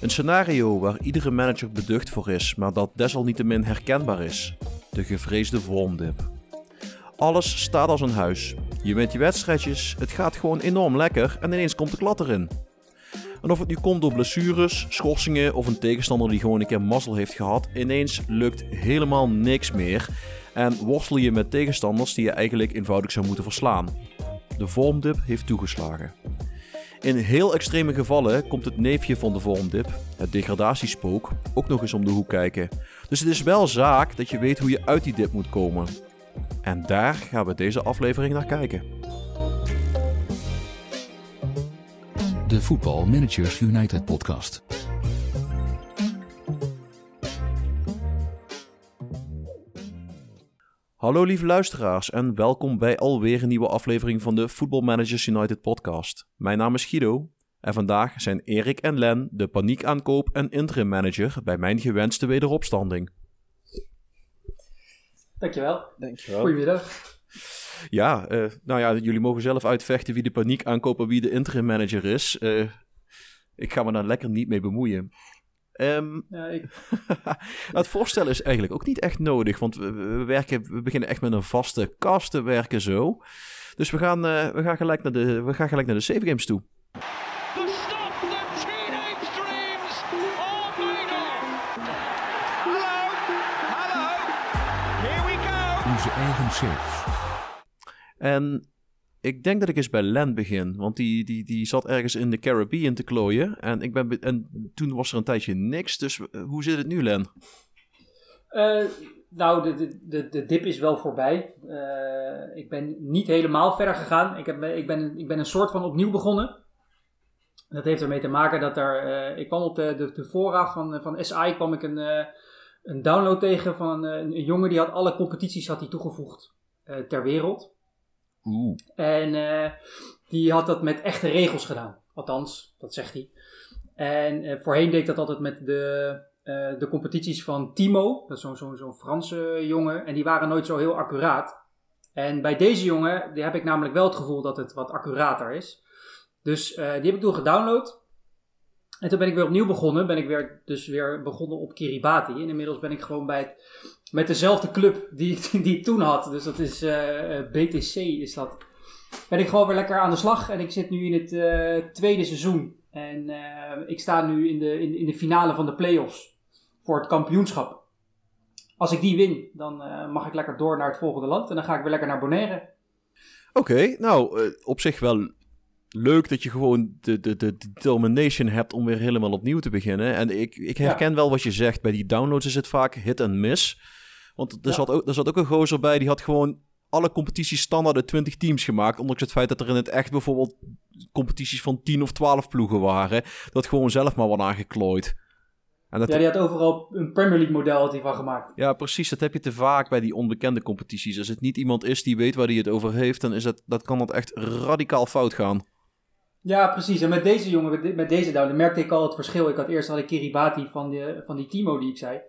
Een scenario waar iedere manager beducht voor is, maar dat desalniettemin herkenbaar is. De gevreesde vormdip. Alles staat als een huis. Je wint je wedstrijdjes, het gaat gewoon enorm lekker en ineens komt de klad erin. En of het nu komt door blessures, schorsingen of een tegenstander die gewoon een keer mazzel heeft gehad, ineens lukt helemaal niks meer en worstel je met tegenstanders die je eigenlijk eenvoudig zou moeten verslaan. De vormdip heeft toegeslagen. In heel extreme gevallen komt het neefje van de vormdip, het degradatiespook, ook nog eens om de hoek kijken. Dus het is wel zaak dat je weet hoe je uit die dip moet komen. En daar gaan we deze aflevering naar kijken. De Football Managers United podcast. Hallo lieve luisteraars en welkom bij alweer een nieuwe aflevering van de Football Managers United podcast. Mijn naam is Guido en vandaag zijn Erik en Len de paniekaankoop en interim manager bij mijn gewenste wederopstanding. Dankjewel. Dankjewel. Goedemiddag. Ja, eh, nou ja, jullie mogen zelf uitvechten wie de paniekaankoop en wie de interim manager is. Eh, ik ga me daar lekker niet mee bemoeien. Ehm, Ja, ik, het voorstellen is eigenlijk ook niet echt nodig, want we, we werken, we beginnen echt met een vaste cast te werken zo. Dus we gaan, eh, we gaan, gelijk, naar de, we gaan gelijk naar de save games toe. Onze eigen safe. En ik denk dat ik eens bij Len begin, want die, die, die zat ergens in de Caribbean te klooien. En, ik ben, be- en toen was er een tijdje niks, dus eh, hoe zit het nu Len? eh, nou, de, de, de, de dip is wel voorbij. Eh, ik ben niet helemaal verder gegaan. Ik, heb, ik, ben, ik ben een soort van opnieuw begonnen. Dat heeft ermee te maken dat er... ik kwam op de, de, de van, van SI kwam ik een, een download tegen van een, een jongen die had alle competities had hij toegevoegd ter wereld. Oeh. En eh, die had dat met echte regels gedaan. Althans, dat zegt hij. En eh, voorheen deed dat altijd met de, eh, de competities van Timo. Dat is zo'n zo'n zo'n Franse jongen. En die waren nooit zo heel accuraat. En bij deze jongen die heb ik namelijk wel het gevoel dat het wat accurater is. Dus die heb ik toen gedownload. En toen ben ik weer opnieuw begonnen. Ben ik weer, dus weer begonnen op Kiribati. En inmiddels ben ik gewoon bij met dezelfde club die, ik- die toen had. Dus dat is eh, eh, BTC is dat ben ik gewoon weer lekker aan de slag. En ik zit nu in het eh, tweede seizoen. En ik sta nu in de, in, in de finale van de play-offs voor het kampioenschap. Als ik die win, dan mag ik lekker door naar het volgende land. En dan ga ik weer lekker naar Bonaire. Oké, nou, op zich wel leuk dat je gewoon de, de, de determination hebt om weer helemaal opnieuw te beginnen. En ik, ik herken wel wat je zegt. Bij die downloads is het vaak hit en miss. Want er, Ja. zat ook, er zat ook een gozer bij die had gewoon alle competities standaard uit 20 teams gemaakt. Ondanks het feit dat er in het echt bijvoorbeeld competities van 10 of 12 ploegen waren. Dat gewoon zelf maar wat aangeklooid. En dat, Ja, die had overal een Premier League model had van gemaakt. Ja, precies. Dat heb je te vaak bij die onbekende competities. Als het niet iemand is die weet waar hij het over heeft, dan is dat, dat kan dat echt radicaal fout gaan. Ja, precies. En met deze jongen, met, de- met deze down, merkte ik al het verschil. Ik had eerst had ik Kiribati van, de, van die Timo die ik zei.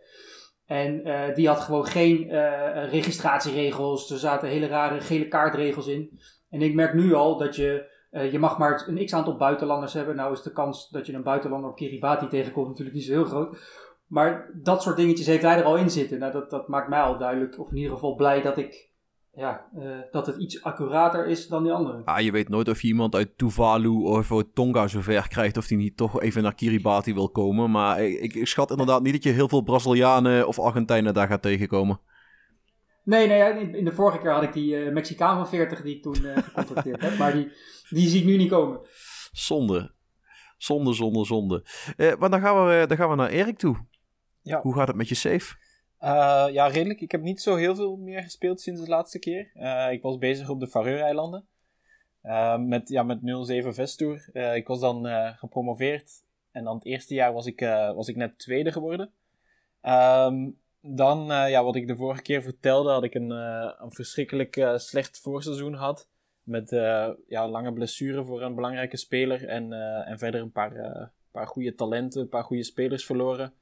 En eh, die had gewoon geen eh, registratieregels. Er zaten hele rare gele kaartregels in. En ik merk nu al dat je, eh, je mag maar een x-aantal buitenlanders hebben. Nou is de kans dat je een buitenlander op Kiribati tegenkomt natuurlijk niet zo heel groot. Maar dat soort dingetjes heeft hij er al in zitten. Nou, dat, dat maakt mij al duidelijk, of in ieder geval blij dat ik... Ja, eh, dat het iets accurater is dan die andere. Ah, je weet nooit of je iemand uit Tuvalu of uit Tonga zover krijgt of die niet toch even naar Kiribati wil komen. Maar ik, ik schat inderdaad niet dat je heel veel Brazilianen of Argentijnen daar gaat tegenkomen. Nee, nee, ja, in in de vorige keer had ik die eh, Mexicaan van 40 die ik toen eh gecontracteerd heb. Maar die, die zie ik nu niet komen. Zonde. Zonde, zonde, zonde. Eh, maar dan gaan, we, dan gaan we naar Erik toe. Ja. Hoe gaat het met je save? Eh, ja, redelijk. Ik heb niet zo heel veel meer gespeeld sinds de laatste keer. Eh, ik was bezig op de Faroe-eilanden. Eh, met, ja, met 07 Vestour. Ik was dan gepromoveerd. En dan het eerste jaar was ik, was ik net tweede geworden. Ehm, dan, ja, wat ik de vorige keer vertelde, had ik een, een verschrikkelijk slecht voorseizoen gehad. Met ja, lange blessure voor een belangrijke speler. En, en verder een paar, paar goede talenten, een paar goede spelers verloren.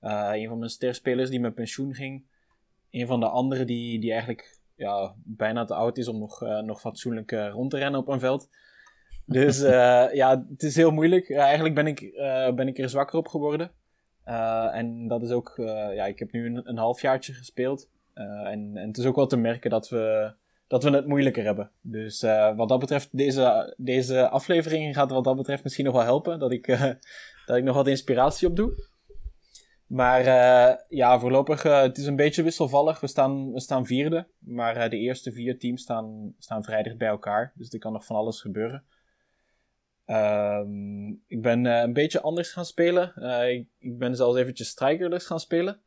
Eh, een van mijn sterspelers die met pensioen ging. een van de anderen die, die eigenlijk ja, bijna te oud is om nog, eh, nog fatsoenlijk eh, rond te rennen op een veld. Dus ja, het is heel moeilijk. Eigenlijk ben ik, ben ik er zwakker op geworden. En dat is ook, ja, ik heb nu een, een halfjaartje gespeeld. En, en het is ook wel te merken dat we, dat we het moeilijker hebben. Dus wat dat betreft, deze, deze aflevering gaat wat dat betreft misschien nog wel helpen. Dat ik, dat ik nog wat inspiratie op doe. Maar eh, ja, voorlopig, eh, het is een beetje wisselvallig. We staan, we staan vierde, maar eh, de eerste vier teams staan, staan vrij dicht bij elkaar. Dus er kan nog van alles gebeuren. Ehm, ik ben een beetje anders gaan spelen. Ik, ik ben zelfs eventjes strikerless gaan spelen.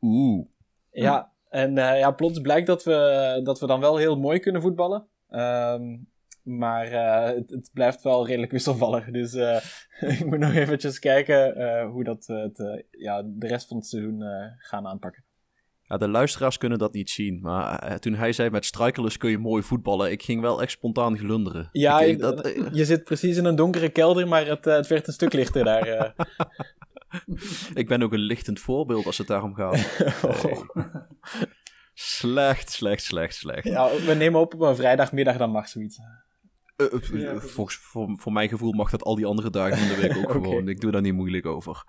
Oeh. Ja, en ja, plots blijkt dat we, dat we dan wel heel mooi kunnen voetballen. Ehm, maar eh, het, het blijft wel redelijk wisselvallig. Dus eh, ik moet nog eventjes kijken eh, hoe dat we het, ja, de rest van het seizoen gaan aanpakken. Ja, de luisteraars kunnen dat niet zien. Maar toen hij zei met strikerless kun je mooi voetballen, ik ging wel echt spontaan glunderen. Ja, ik, dat, je zit precies in een donkere kelder, maar het, het werd een stuk lichter daar. ik ben ook een lichtend voorbeeld als het daarom gaat. Nee. Slecht, slecht, slecht, slecht. ja, we nemen op op een vrijdagmiddag, dan mag zoiets. Eh, eh, volgens, voor, voor mijn gevoel mag dat al die andere dagen van de week ook gewoon. Ik doe daar niet moeilijk over.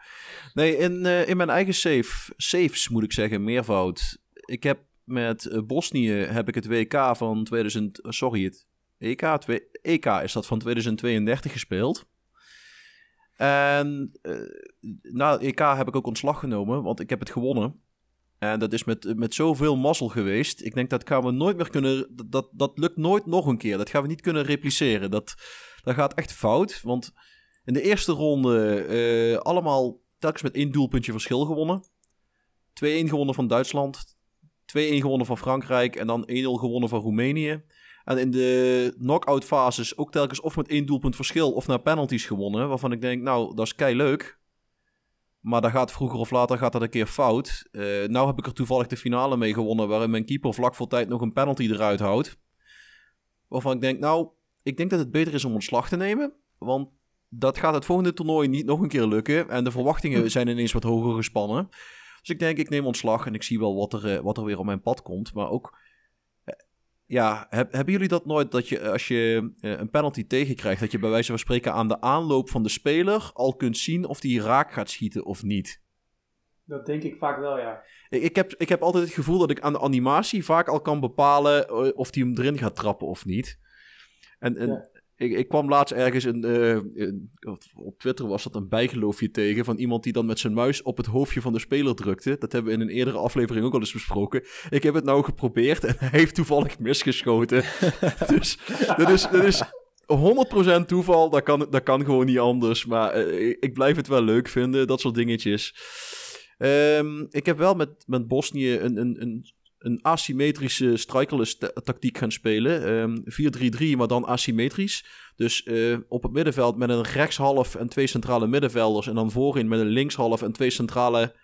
Nee, in, eh, in mijn eigen save, saves moet ik zeggen, meervoud. Ik heb met eh, Bosnië heb ik het WK van 2000, eh, sorry, het EK, EK is dat van 2032 gespeeld. En eh, na het EK heb ik ook ontslag genomen, want ik heb het gewonnen. En dat is met, met zoveel mazzel geweest. Ik denk dat gaan we nooit meer kunnen. Dat, dat, dat lukt nooit nog een keer. Dat gaan we niet kunnen repliceren. Dat, dat gaat echt fout. Want in de eerste ronde eh, allemaal telkens met één doelpuntje verschil gewonnen. 2-1 gewonnen van Duitsland. 2-1 gewonnen van Frankrijk. En dan 1-0 gewonnen van Roemenië. En in de knock-out fases ook telkens of met één doelpunt verschil of naar penalties gewonnen. Waarvan ik denk, nou, dat is kei leuk. Maar dat gaat vroeger of later gaat dat een keer fout. Eh nou heb ik er toevallig de finale mee gewonnen. Waarin mijn keeper vlak voor tijd nog een penalty eruit houdt. Waarvan ik denk, nou, ik denk dat het beter is om ontslag te nemen. Want dat gaat het volgende toernooi niet nog een keer lukken. En de verwachtingen zijn ineens wat hoger gespannen. Dus ik denk, ik neem ontslag en ik zie wel wat er, eh, wat er weer op mijn pad komt. Maar ook, ja, heb- hebben jullie dat nooit dat je als je eh, een penalty tegenkrijgt, dat je bij wijze van spreken aan de aanloop van de speler al kunt zien of die raak gaat schieten of niet? Dat denk ik vaak wel, ja. Ik, ik, heb, ik heb altijd het gevoel dat ik aan de animatie vaak al kan bepalen eh, of die hem erin gaat trappen of niet. En, en Ja. Ik, ik kwam laatst ergens een, eh, op Twitter was dat een bijgeloofje tegen van iemand die dan met zijn muis op het hoofdje van de speler drukte. Dat hebben we in een eerdere aflevering ook al eens besproken. Ik heb het nou geprobeerd en hij heeft toevallig misgeschoten. dus dat is, dat is 100% toeval, dat kan, dat kan gewoon niet anders. Maar eh, ik blijf het wel leuk vinden, dat soort dingetjes. Ehm, ik heb wel met, met Bosnië een, een, een, een asymmetrische strikerless ta- tactiek gaan spelen. Ehm 4-3-3, maar dan asymmetrisch. Dus eh, op het middenveld met een rechtshalf en twee centrale middenvelders. En dan voorin met een linkshalf en twee centrale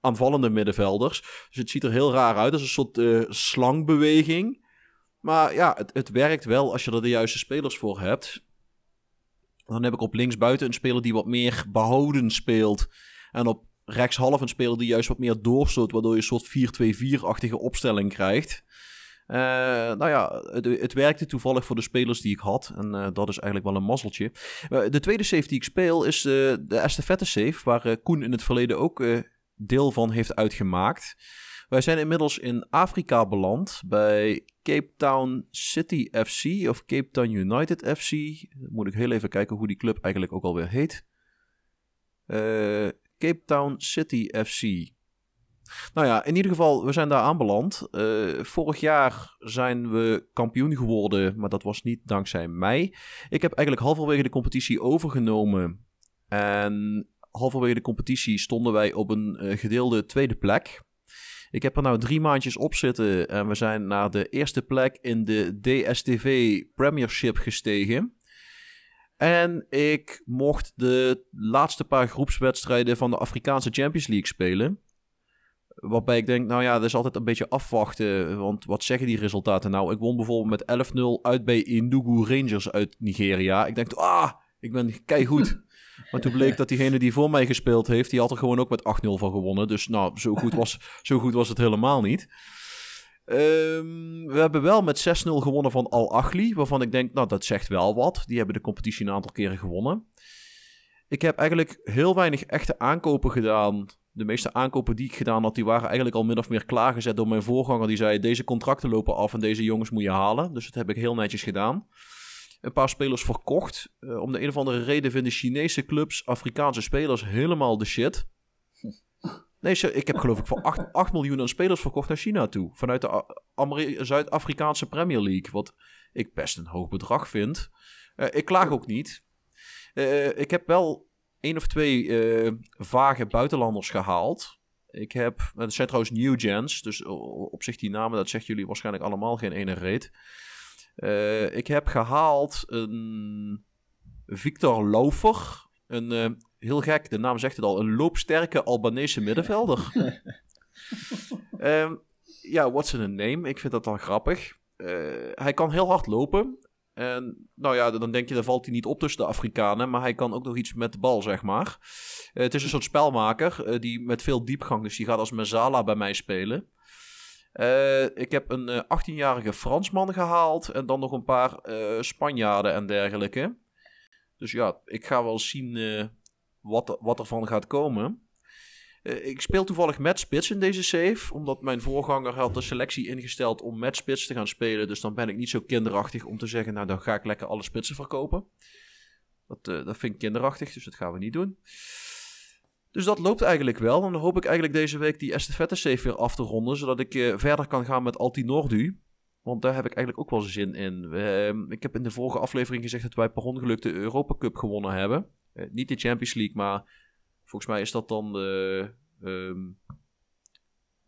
aanvallende middenvelders. Dus het ziet er heel raar uit. als een soort eh, slangbeweging. Maar ja, het, het werkt wel als je er de juiste spelers voor hebt. Dan heb ik op linksbuiten een speler die wat meer behouden speelt. En op rechtshalf een speler die juist wat meer doorstoot, waardoor je een soort 4-2-4-achtige opstelling krijgt. Eh, nou ja, het, het werkte toevallig voor de spelers die ik had. En eh, dat is eigenlijk wel een mazzeltje. Eh, de tweede save die ik speel is de estafette save, waar Koen in het verleden ook deel van heeft uitgemaakt. Wij zijn inmiddels in Afrika beland bij Cape Town City FC of Cape Town United FC. Moet ik heel even kijken hoe die club eigenlijk ook alweer heet. Cape Town City FC. Nou ja, in ieder geval, we zijn daar aanbeland. Eh vorig jaar zijn we kampioen geworden, maar dat was niet dankzij mij. Ik heb eigenlijk halverwege de competitie overgenomen. En halverwege de competitie stonden wij op een eh, gedeelde tweede plek. Ik heb er nou drie maandjes op zitten en we zijn naar de eerste plek in de DSTV Premiership gestegen. En ik mocht de laatste paar groepswedstrijden van de Afrikaanse Champions League spelen. Waarbij ik denk, nou ja, dat is altijd een beetje afwachten. Want wat zeggen die resultaten nou? Ik won bijvoorbeeld met 11-0 uit bij Enugu Rangers uit Nigeria. Ik denk, ah, ik ben keigoed. Maar toen bleek dat diegene die voor mij gespeeld heeft, die had er gewoon ook met 8-0 van gewonnen. Dus nou, zo goed was, zo goed was het helemaal niet. Ehm, we hebben wel met 6-0 gewonnen van Al Achli, waarvan ik denk, nou dat zegt wel wat. Die hebben de competitie een aantal keren gewonnen. Ik heb eigenlijk heel weinig echte aankopen gedaan. De meeste aankopen die ik gedaan had, die waren eigenlijk al min of meer klaargezet door mijn voorganger. Die zei, deze contracten lopen af en deze jongens moet je halen. Dus dat heb ik heel netjes gedaan. Een paar spelers verkocht. Uh, om de een of andere reden vinden Chinese clubs Afrikaanse spelers helemaal de shit. Nee, ik heb geloof ik voor 8, 8 miljoen aan spelers verkocht naar China toe. Vanuit de Zuid-Afrikaanse Premier League. Wat ik best een hoog bedrag vind. Uh, ik klaag ook niet. Uh, ik heb wel één of twee uh, vage buitenlanders gehaald. Ik heb, het zijn trouwens new gens, dus op zich die namen, dat zegt jullie waarschijnlijk allemaal geen ene reet. Ik heb gehaald een Victor Laufer, een heel gek, de naam zegt het al, een loopsterke Albanese middenvelder. um, ja, what's zijn name? Ik vind dat dan grappig. hij kan heel hard lopen. En nou ja, dan denk je, dan valt hij niet op tussen de Afrikanen. Maar hij kan ook nog iets met de bal, zeg maar. Uh, het is een soort spelmaker uh, die met veel diepgang. Dus die gaat als Mezala bij mij spelen. Ik heb een 18-jarige Fransman gehaald. En dan nog een paar Spanjaarden en dergelijke. Dus ja, ik ga wel zien wat, wat er van gaat komen. Uh, ik speel toevallig met spits in deze save, omdat mijn voorganger had de selectie ingesteld om met spits te gaan spelen. Dus dan ben ik niet zo kinderachtig om te zeggen, nou dan ga ik lekker alle spitsen verkopen. Dat, uh, dat vind ik kinderachtig, dus dat gaan we niet doen. Dus dat loopt eigenlijk wel. En dan hoop ik eigenlijk deze week die estafette save weer af te ronden, zodat ik verder kan gaan met Altinordu. Want daar heb ik eigenlijk ook wel zin in. Uh, ik heb in de vorige aflevering gezegd dat wij per ongeluk de Europa Cup gewonnen hebben. niet de Champions League, maar Volgens mij is dat dan de. Um,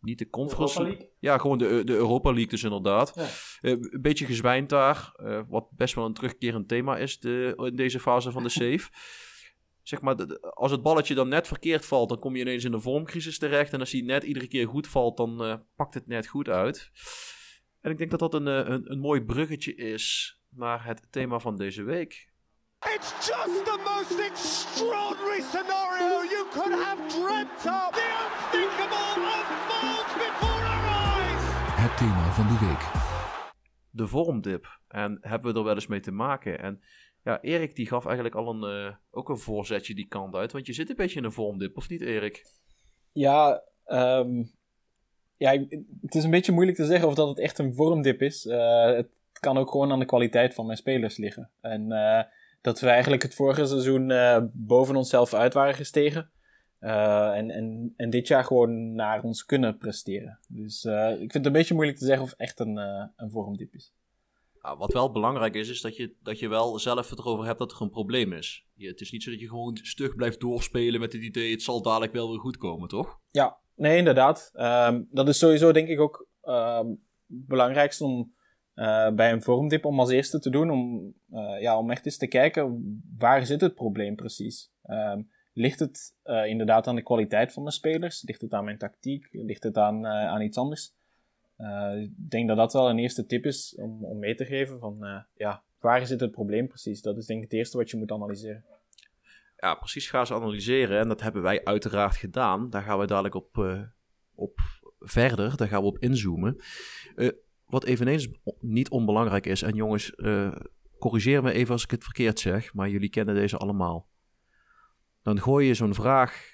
niet de Conference League? Ja, gewoon de, de Europa League dus inderdaad. Ja. Uh, een beetje gezwijnd daar. Uh, wat best wel een terugkerend thema is de, in deze fase van de save. zeg maar, als het balletje dan net verkeerd valt, dan kom je ineens in een vormcrisis terecht. En als hij net iedere keer goed valt, dan pakt het net goed uit. En ik denk dat dat een, een, een mooi bruggetje is naar het thema van deze week. It's just the most extraordinary scenario you could have dreamt of. The unthinkable unfolds before our eyes. Het thema van de week. De vormdip. En hebben we er wel eens mee te maken. En ja, Erik die gaf eigenlijk al een, uh, ook een voorzetje die kant uit. Want je zit een beetje in een vormdip, of niet Erik? Ja, um, ja, het is een beetje moeilijk te zeggen of dat het echt een vormdip is. Uh, het kan ook gewoon aan de kwaliteit van mijn spelers liggen. En uh, dat we eigenlijk het vorige seizoen uh, boven onszelf uit waren gestegen. En, en, en dit jaar gewoon naar ons kunnen presteren. Dus ik vind het een beetje moeilijk te zeggen of echt een, een vormdiep is. Ja, wat wel belangrijk is, is dat je, dat je wel zelf het erover hebt dat er een probleem is. Je, het is niet zo dat je gewoon stug blijft doorspelen met het idee, het zal dadelijk wel weer goed komen, toch? Ja, nee, inderdaad. Um, dat is sowieso denk ik ook het belangrijkste om uh, bij een vormdip om als eerste te doen, om, uh, ja, om echt eens te kijken waar zit het probleem precies. Um, ligt het uh, inderdaad aan de kwaliteit van de spelers? Ligt het aan mijn tactiek? Ligt het aan, aan iets anders? ik denk dat dat wel een eerste tip is om, om mee te geven van ja, waar zit het probleem precies? Dat is denk ik het eerste wat je moet analyseren. Ja, precies gaan ze analyseren en dat hebben wij uiteraard gedaan. Daar gaan we dadelijk op, op verder, daar gaan we op inzoomen. Wat eveneens niet onbelangrijk is, en jongens, uh, corrigeer me even als ik het verkeerd zeg, maar jullie kennen deze allemaal. Dan gooi je zo'n vraag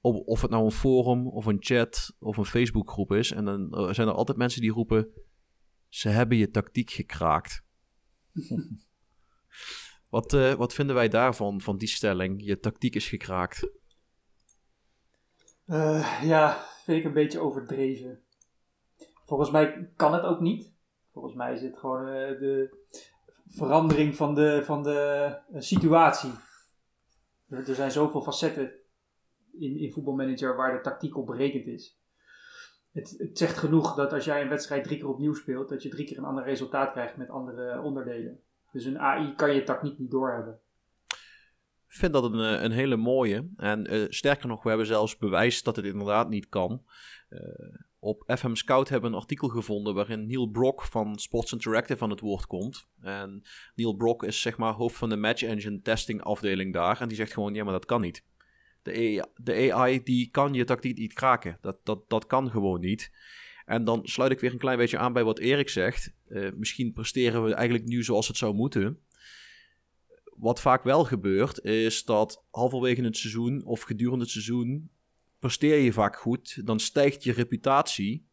op, of het nou een forum of een chat of een Facebookgroep is, en dan zijn er altijd mensen die roepen: ze hebben je tactiek gekraakt. wat, uh, wat vinden wij daarvan, van die stelling? Je tactiek is gekraakt. ja, vind ik een beetje overdreven. Volgens mij kan het ook niet. Volgens mij is het gewoon uh, de verandering van de, van de uh, situatie. Er, er, zijn zoveel facetten in, in voetbalmanager waar de tactiek op berekend is. Het, het, zegt genoeg dat als jij een wedstrijd drie keer opnieuw speelt, dat je drie keer een ander resultaat krijgt met andere onderdelen. Dus een AI kan je tactiek niet doorhebben. Ik vind dat een, eh, een hele mooie. En uh, sterker nog, we hebben zelfs bewijs dat het inderdaad niet kan. Uh, op FM Scout hebben we een artikel gevonden waarin Neil Brock van Sports Interactive aan het woord komt. En Neil Brock is zeg maar hoofd van de Match Engine testing afdeling daar. En die zegt gewoon, ja maar dat kan niet. De AI, de AI die kan je tactiek niet kraken. Dat, dat, dat kan gewoon niet. En dan sluit ik weer een klein beetje aan bij wat Erik zegt. Uh, misschien presteren we eigenlijk nu zoals het zou moeten. Wat vaak wel gebeurt, is dat halverwege het seizoen of gedurende het seizoen presteer je vaak goed. Dan stijgt je reputatie.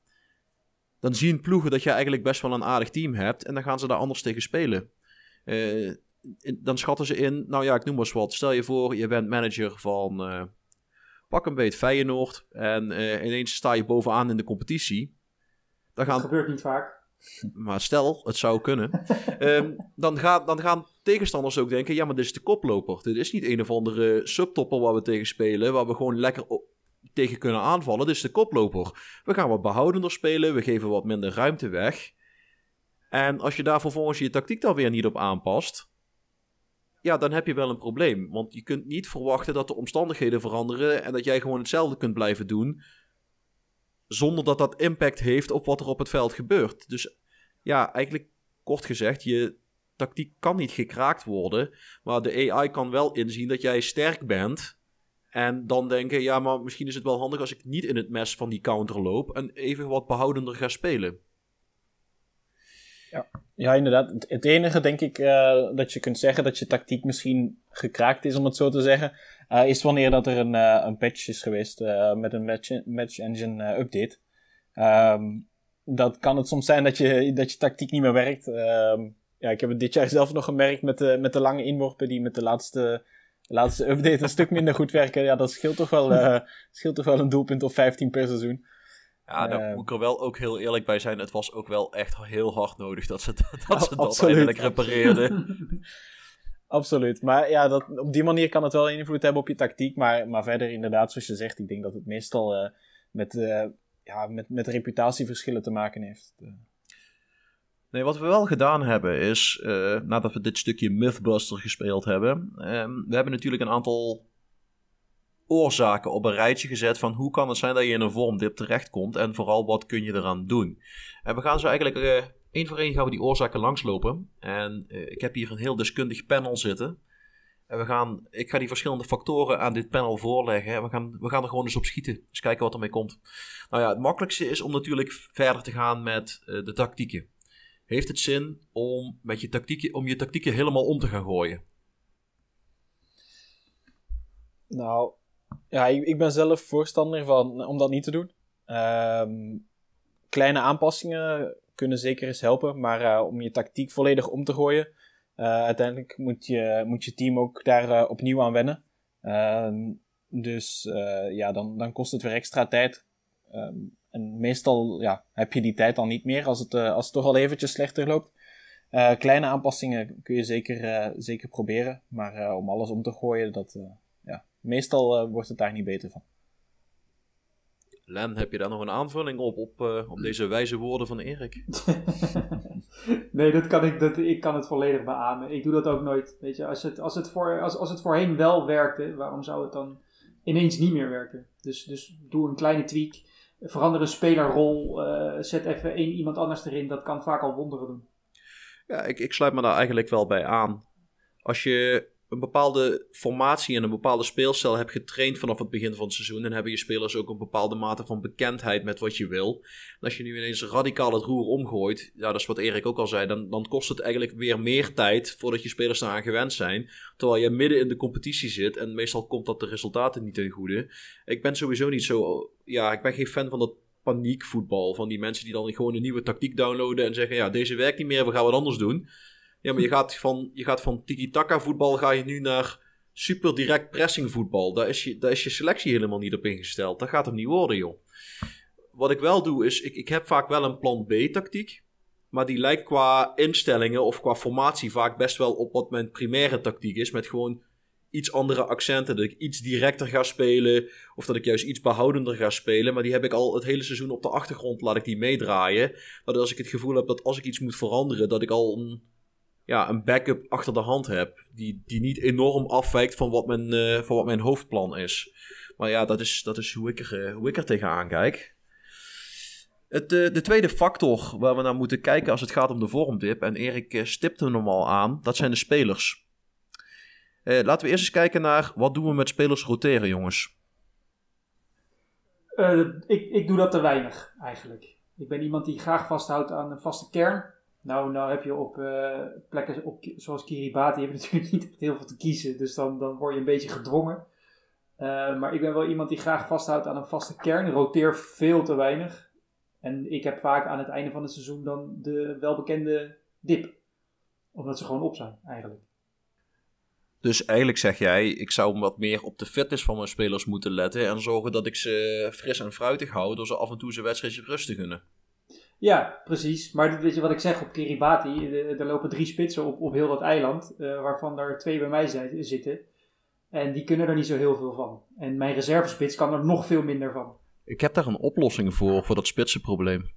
Dan zien ploegen dat je eigenlijk best wel een aardig team hebt. En dan gaan ze daar anders tegen spelen. Uh, dan schatten ze in, nou ja, ik noem maar eens wat. Stel je voor, je bent manager van uh, pak een beet Feyenoord. En ineens sta je bovenaan in de competitie. Dan gaan, dat gebeurt niet vaak. Maar stel, het zou kunnen. um, dan, ga, dan gaan tegenstanders ook denken: ja, maar dit is de koploper. Dit is niet een of andere subtopper waar we tegen spelen. Waar we gewoon lekker tegen kunnen aanvallen. Dit is de koploper. We gaan wat behoudender spelen. We geven wat minder ruimte weg. En als je daar vervolgens je tactiek dan weer niet op aanpast. Ja, dan heb je wel een probleem. Want je kunt niet verwachten dat de omstandigheden veranderen. En dat jij gewoon hetzelfde kunt blijven doen zonder dat dat impact heeft op wat er op het veld gebeurt. Dus ja, eigenlijk kort gezegd, je tactiek kan niet gekraakt worden. Maar de AI kan wel inzien dat jij sterk bent. En dan denken, ja, maar misschien is het wel handig als ik niet in het mes van die counter loop. En even wat behoudender ga spelen. Ja, ja inderdaad. Het enige, denk ik, uh, dat je kunt zeggen dat je tactiek misschien gekraakt is, om het zo te zeggen, uh, is wanneer dat er een, uh, een patch is geweest met een match, match engine update. Um, dat kan het soms zijn dat je, dat je tactiek niet meer werkt. Um, ja, ik heb het dit jaar zelf nog gemerkt met de, met de lange inworpen die met de laatste, laatste update een stuk minder goed werken. Ja, dat scheelt toch wel, scheelt toch wel een doelpunt of 15 per seizoen. Ja, daar uh, moet ik er wel ook heel eerlijk bij zijn. Het was ook wel echt heel hard nodig dat ze dat, ze dat eindelijk repareerden. absoluut. Maar ja, dat, op die manier kan het wel invloed hebben op je tactiek. Maar, maar verder inderdaad, zoals je zegt, ik denk dat het meestal uh, met, uh, ja, met, met reputatieverschillen te maken heeft. Nee, wat we wel gedaan hebben is, nadat we dit stukje Mythbuster gespeeld hebben, ehm, we hebben natuurlijk een aantal oorzaken op een rijtje gezet van hoe kan het zijn dat je in een vormdip terechtkomt en vooral wat kun je eraan doen. En we gaan zo eigenlijk uh, één voor één gaan we die oorzaken langslopen. En uh, ik heb hier een heel deskundig panel zitten. En we gaan, ik ga die verschillende factoren aan dit panel voorleggen. En we gaan, we gaan er gewoon eens op schieten. Eens kijken wat ermee komt. Nou ja, het makkelijkste is om natuurlijk verder te gaan met uh, de tactieken. Heeft het zin om, met je tactieken, om je tactieken helemaal om te gaan gooien? Nou, ja, ik, ben zelf voorstander van om dat niet te doen. Um, kleine aanpassingen kunnen zeker eens helpen, maar uh, om je tactiek volledig om te gooien, uh, uiteindelijk moet je, moet je team ook daar uh, opnieuw aan wennen. Um, dus ja, dan, dan kost het weer extra tijd. Um, en meestal ja, heb je die tijd dan niet meer als het, als het toch al eventjes slechter loopt. kleine aanpassingen kun je zeker, zeker proberen, maar om alles om te gooien, dat, meestal uh, wordt het daar niet beter van. Len, heb je daar nog een aanvulling op, op, uh, op deze wijze woorden van Erik? nee, dat kan ik, dat, ik kan het volledig beamen. Ik doe dat ook nooit. Weet je, als het, als het, voor, als, als het voorheen wel werkte, waarom zou het dan ineens niet meer werken? Dus, dus doe een kleine tweak, verander een spelerrol, uh, zet even één iemand anders erin. Dat kan vaak al wonderen doen. Ja, ik, ik sluit me daar eigenlijk wel bij aan. Als je een bepaalde formatie en een bepaalde speelstijl hebt getraind vanaf het begin van het seizoen. En hebben je spelers ook een bepaalde mate van bekendheid met wat je wil. En als je nu ineens radicaal het roer omgooit, ja, dat is wat Erik ook al zei, dan, dan kost het eigenlijk weer meer tijd voordat je spelers daaraan gewend zijn. Terwijl je midden in de competitie zit en meestal komt dat de resultaten niet ten goede. Ik ben sowieso niet zo, ja, ik ben geen fan van dat paniekvoetbal. Van die mensen die dan gewoon een nieuwe tactiek downloaden en zeggen, ja, deze werkt niet meer, we gaan wat anders doen. Ja, maar je gaat van, je gaat van tiki-taka voetbal ga je nu naar super direct pressing voetbal. Daar is, je, daar is je selectie helemaal niet op ingesteld. Dat gaat hem niet worden, joh. Wat ik wel doe is, ik, ik heb vaak wel een plan B tactiek. Maar die lijkt qua instellingen of qua formatie vaak best wel op wat mijn primaire tactiek is. Met gewoon iets andere accenten. Dat ik iets directer ga spelen. Of dat ik juist iets behoudender ga spelen. Maar die heb ik al het hele seizoen op de achtergrond. Laat ik die meedraaien. Dat als ik het gevoel heb dat als ik iets moet veranderen. Dat ik al een ja, een backup achter de hand heb. Die, die niet enorm afwijkt van wat, mijn, uh, van wat mijn hoofdplan is. Maar ja, dat is, dat is hoe, ik er, uh, hoe ik er tegenaan kijk. Het, eh, de tweede factor waar we naar moeten kijken als het gaat om de vormdip, en Erik stipte hem al aan, dat zijn de spelers. Laten we eerst eens kijken naar wat doen we met spelers roteren, jongens. ik, ik doe dat te weinig, eigenlijk. Ik ben iemand die graag vasthoudt aan een vaste kern. Nou, nou heb je op plekken op, zoals Kiribati heb je natuurlijk niet heel veel te kiezen, dus dan, dan word je een beetje gedwongen. maar ik ben wel iemand die graag vasthoudt aan een vaste kern, roteer veel te weinig. En ik heb vaak aan het einde van het seizoen dan de welbekende dip. Omdat ze gewoon op zijn, eigenlijk. Dus eigenlijk zeg jij, ik zou wat meer op de fitness van mijn spelers moeten letten. En zorgen dat ik ze fris en fruitig hou door ze af en toe zijn wedstrijdje rust te gunnen. Ja, precies. Maar weet je wat ik zeg op Kiribati? Er lopen drie spitsen op, op heel dat eiland. Uh, waarvan er twee bij mij zijn, zitten. En die kunnen er niet zo heel veel van. En mijn reservespits kan er nog veel minder van. Ik heb daar een oplossing voor, voor dat spitsenprobleem.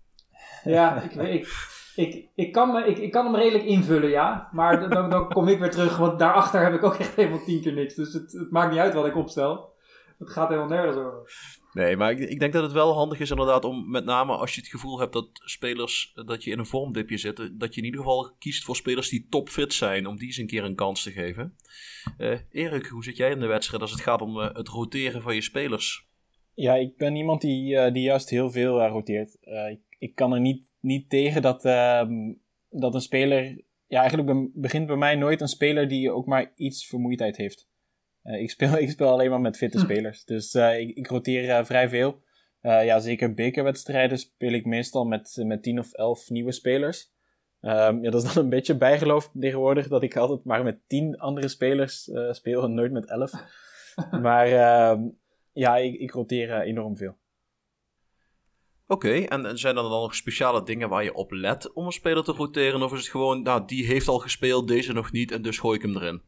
Ja, ik, ik, ik, ik, kan, me, ik, ik kan hem redelijk invullen, ja. Maar dan, dan kom ik weer terug, want daarachter heb ik ook echt helemaal tien keer niks. Dus het, het maakt niet uit wat ik opstel. Het gaat helemaal nergens over. Nee, maar ik, ik, denk dat het wel handig is inderdaad om met name als je het gevoel hebt dat spelers, dat je in een vormdipje zit, dat je in ieder geval kiest voor spelers die topfit zijn, om die eens een keer een kans te geven. Uh, Erik, hoe zit jij in de wedstrijd als het gaat om het roteren van je spelers? Ja, ik ben iemand die, die juist heel veel roteert. Ik, ik, kan er niet, niet tegen dat, ehm, dat een speler. Ja, eigenlijk begint bij mij nooit een speler die ook maar iets vermoeidheid heeft. Ik, speel, ik speel alleen maar met fitte hm. spelers. Dus ik, ik roteer vrij veel. ja, zeker bekerwedstrijden speel ik meestal met, met 10 of 11 nieuwe spelers. Um, ja, dat is dan een beetje bijgeloof tegenwoordig dat ik altijd maar met 10 andere spelers speel en nooit met 11. maar ehm, ja, ik, ik roteer eh, enorm veel. Oké, en, zijn er dan nog speciale dingen waar je op let om een speler te roteren? Of is het gewoon, nou, die heeft al gespeeld, deze nog niet, en dus gooi ik hem erin?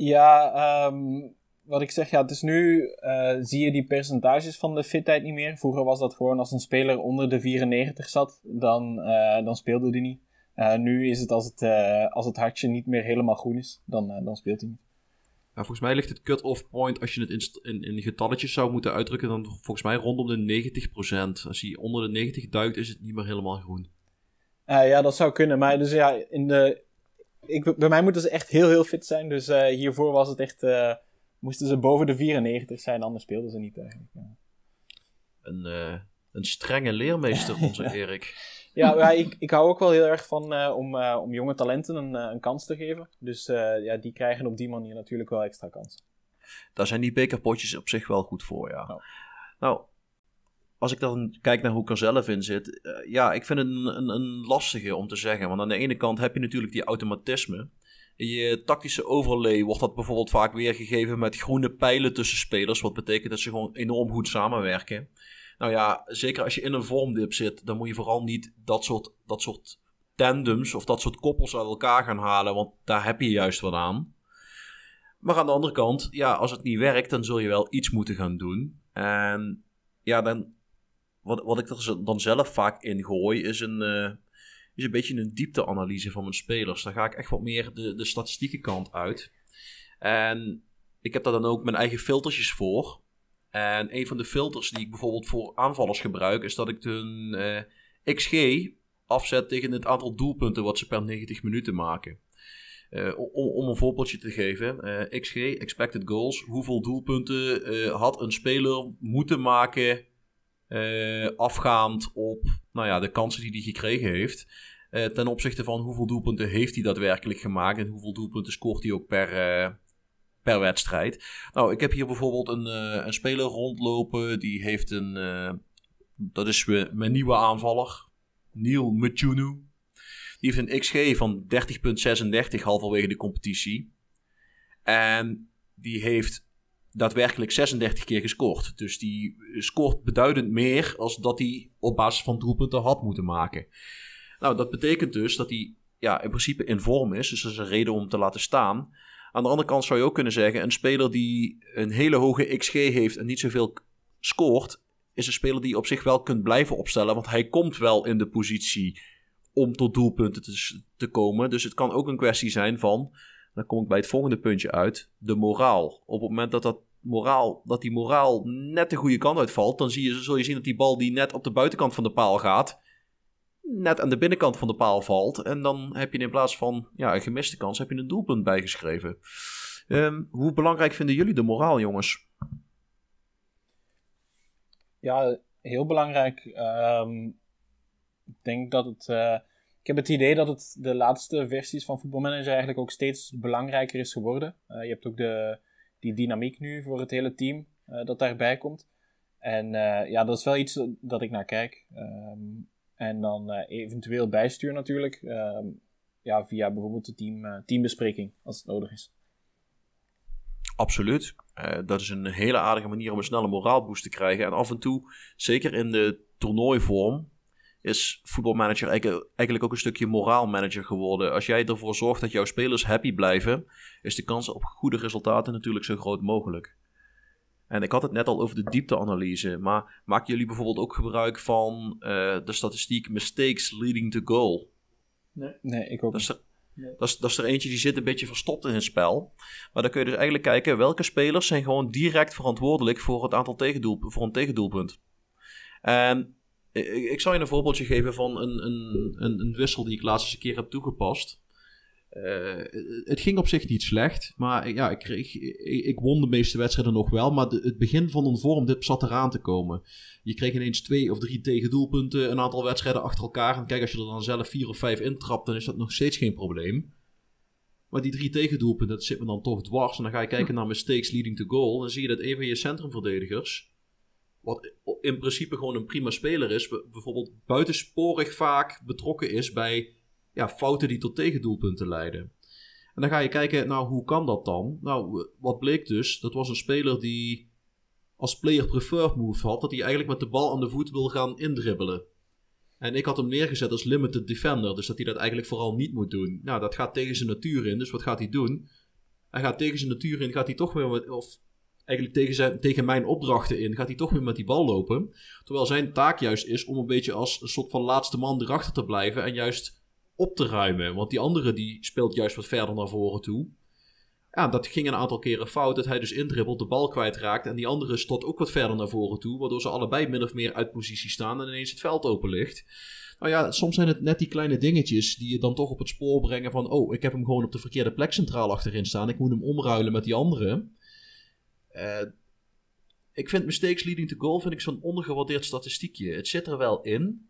Ja, um, wat ik zeg, ja, het is nu, uh, zie je die percentages van de fitheid niet meer. Vroeger was dat gewoon als een speler onder de 94 zat, dan, uh, dan speelde die niet. Uh, nu is het als het, als het hartje niet meer helemaal groen is, dan, dan speelt hij niet volgens mij ligt het cut-off point, als je het in, in, in, getalletjes zou moeten uitdrukken, dan volgens mij rondom de 90%. Als hij onder de 90 duikt, is het niet meer helemaal groen. Ja, dat zou kunnen. Maar dus ja, in de, ik, bij mij moeten ze echt heel, heel fit zijn. Dus uh, hiervoor was het echt, uh, moesten ze boven de 94 zijn, anders speelden ze niet eigenlijk. Ja. Een, een strenge leermeester, onze Erik. Ja, ja ik, ik hou ook wel heel erg van om, om jonge talenten een, een kans te geven. Dus ja, die krijgen op die manier natuurlijk wel extra kansen. Daar zijn die bekerpotjes op zich wel goed voor, ja. Nou, nou als ik dan kijk naar hoe ik er zelf in zit, ja, ik vind het een, een, een, lastige om te zeggen. Want aan de ene kant heb je natuurlijk die automatisme. Je tactische overlay wordt dat bijvoorbeeld vaak weergegeven met groene pijlen tussen spelers. Wat betekent dat ze gewoon enorm goed samenwerken. Nou ja, zeker als je in een vormdip zit, dan moet je vooral niet dat soort, dat soort tandems of dat soort koppels uit elkaar gaan halen, want daar heb je juist wat aan. Maar aan de andere kant, ja, als het niet werkt, dan zul je wel iets moeten gaan doen. En ja, dan, wat, wat ik er dan zelf vaak in gooi, is een, uh, is een beetje een diepteanalyse van mijn spelers. Daar ga ik echt wat meer de, de statistieke kant uit. En ik heb daar dan ook mijn eigen filtertjes voor. En een van de filters die ik bijvoorbeeld voor aanvallers gebruik, is dat ik hun uh, XG afzet tegen het aantal doelpunten wat ze per 90 minuten maken. Uh, om, om, een voorbeeldje te geven, eh, XG, expected goals, hoeveel doelpunten had een speler moeten maken afgaand op nou ja, de kansen die hij gekregen heeft. ten opzichte van hoeveel doelpunten heeft hij daadwerkelijk gemaakt en hoeveel doelpunten scoort hij ook per, per wedstrijd. Nou, ik heb hier bijvoorbeeld een, uh, een speler rondlopen. Die heeft een. Uh, dat is mijn nieuwe aanvaller. Neil Mchunu. Die heeft een XG van 30,36 halverwege de competitie. En die heeft daadwerkelijk 36 keer gescoord. Dus die scoort beduidend meer als dat hij op basis van doelpunten had moeten maken. Nou, dat betekent dus dat hij ja, in principe in vorm is. Dus dat is een reden om te laten staan. Aan de andere kant zou je ook kunnen zeggen: een speler die een hele hoge XG heeft en niet zoveel scoort, is een speler die op zich wel kunt blijven opstellen. Want hij komt wel in de positie om tot doelpunten te, te komen. Dus het kan ook een kwestie zijn van, dan kom ik bij het volgende puntje uit, de moraal. Op het moment dat dat moraal, dat die moraal net de goede kant uitvalt, dan zie je, zul je zien dat die bal die net op de buitenkant van de paal gaat, net aan de binnenkant van de paal valt. En dan heb je in plaats van ja, een gemiste kans, heb je een doelpunt bijgeschreven. Ehm, hoe belangrijk vinden jullie de moraal, jongens? Ja, heel belangrijk. Ehm, ik denk dat het. eh, heb het idee dat het de laatste versies van Football Manager eigenlijk ook steeds belangrijker is geworden. Eh, je hebt ook de, die dynamiek nu voor het hele team eh, dat daarbij komt. En eh, ja, dat is wel iets dat- ik naar kijk. Ehm, en dan eventueel bijstuur natuurlijk. ehm, ja, via bijvoorbeeld de team, teambespreking, als het nodig is. Absoluut. Dat is een hele aardige manier om een snelle moraalboost te krijgen. En af en toe, zeker in de toernooivorm, is voetbalmanager eigenlijk, eigenlijk ook een stukje moraalmanager geworden. Als jij ervoor zorgt dat jouw spelers happy blijven, is de kans op goede resultaten natuurlijk zo groot mogelijk. En ik had het net al over de diepteanalyse, maar maken jullie bijvoorbeeld ook gebruik van eh, de statistiek mistakes leading to goal? Nee, ik ook Dat is, niet. er, Nee. dat, is, dat is er eentje die zit een beetje verstopt in het spel. Maar dan kun je dus eigenlijk kijken welke spelers zijn gewoon direct verantwoordelijk voor het aantal tegendoel, voor een tegendoelpunt. En ik, zal je een voorbeeldje geven van een, een, een, een wissel die ik laatst eens een keer heb toegepast. Eh, het ging op zich niet slecht, maar ja, ik, kreeg, ik, won de meeste wedstrijden nog wel. Maar het begin van een vormdip zat eraan te komen. Je kreeg ineens twee of drie tegendoelpunten, een aantal wedstrijden achter elkaar. En kijk, als je er dan zelf vier of vijf intrapt, dan is dat nog steeds geen probleem. Maar die drie tegendoelpunten, dat zit me dan toch dwars. En dan ga je kijken naar mistakes leading to goal. Dan zie je dat een van je centrumverdedigers, wat in principe gewoon een prima speler is, bijvoorbeeld buitensporig vaak betrokken is bij ja, fouten die tot tegendoelpunten leiden. En dan ga je kijken, nou, hoe kan dat dan? Nou, wat bleek dus? Dat was een speler die als player preferred move had, dat hij eigenlijk met de bal aan de voet wil gaan indribbelen. En ik had hem neergezet als limited defender, dus dat hij dat eigenlijk vooral niet moet doen. Nou, dat gaat tegen zijn natuur in, dus wat gaat hij doen? Hij gaat tegen zijn natuur in, gaat hij toch weer met, of eigenlijk tegen, zijn, tegen mijn opdrachten in, gaat hij toch weer met die bal lopen. Terwijl zijn taak juist is om een beetje als een soort van laatste man erachter te blijven en juist op te ruimen. Want die andere die speelt juist wat verder naar voren toe. Ja, dat ging een aantal keren fout. Dat hij dus indribbelt, de bal kwijtraakt. En die andere stot ook wat verder naar voren toe. Waardoor ze allebei min of meer uit positie staan. En ineens het veld open ligt. Nou ja, soms zijn het net die kleine dingetjes. die je dan toch op het spoor brengen van. Oh, ik heb hem gewoon op de verkeerde plek centraal achterin staan. Ik moet hem omruilen met die andere. Eh, ik vind mistakes leading to goal vind ik zo'n ondergewaardeerd statistiekje. Het zit er wel in.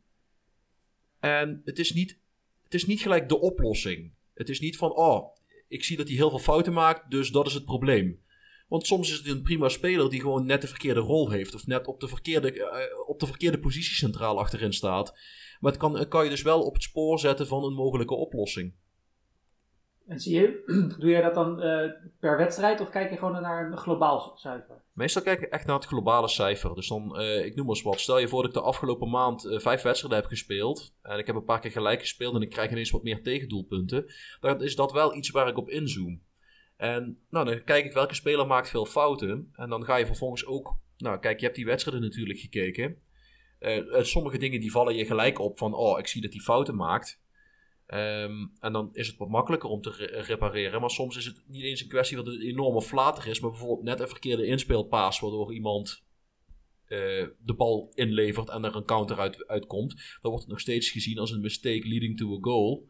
En het is niet, het is niet gelijk de oplossing. Het is niet van, oh, ik zie dat hij heel veel fouten maakt, dus dat is het probleem. Want soms is het een prima speler die gewoon net de verkeerde rol heeft. Of net op de verkeerde, eh, op de verkeerde positie centraal achterin staat. Maar het kan, kan je dus wel op het spoor zetten van een mogelijke oplossing. En zie je, doe jij dat dan eh, per wedstrijd of kijk je gewoon naar een globaal cijfer? Meestal kijk ik echt naar het globale cijfer. Dus dan, eh, ik noem maar eens wat. Stel je voor dat ik de afgelopen maand eh, vijf wedstrijden heb gespeeld. En ik heb een paar keer gelijk gespeeld en ik krijg ineens wat meer tegendoelpunten. Dan is dat wel iets waar ik op inzoom. En nou, dan kijk ik welke speler maakt veel fouten. En dan ga je vervolgens ook... Nou, kijk, je hebt die wedstrijden natuurlijk gekeken. Sommige dingen die vallen je gelijk op van... Oh, ik zie dat hij fouten maakt. Ehm, en dan is het wat makkelijker om te re- repareren. Maar soms is het niet eens een kwestie dat het flater is. Maar bijvoorbeeld net een verkeerde inspeelpaas. Waardoor iemand eh, de bal inlevert en er een counter uit, uitkomt. Dan wordt het nog steeds gezien als een mistake leading to a goal.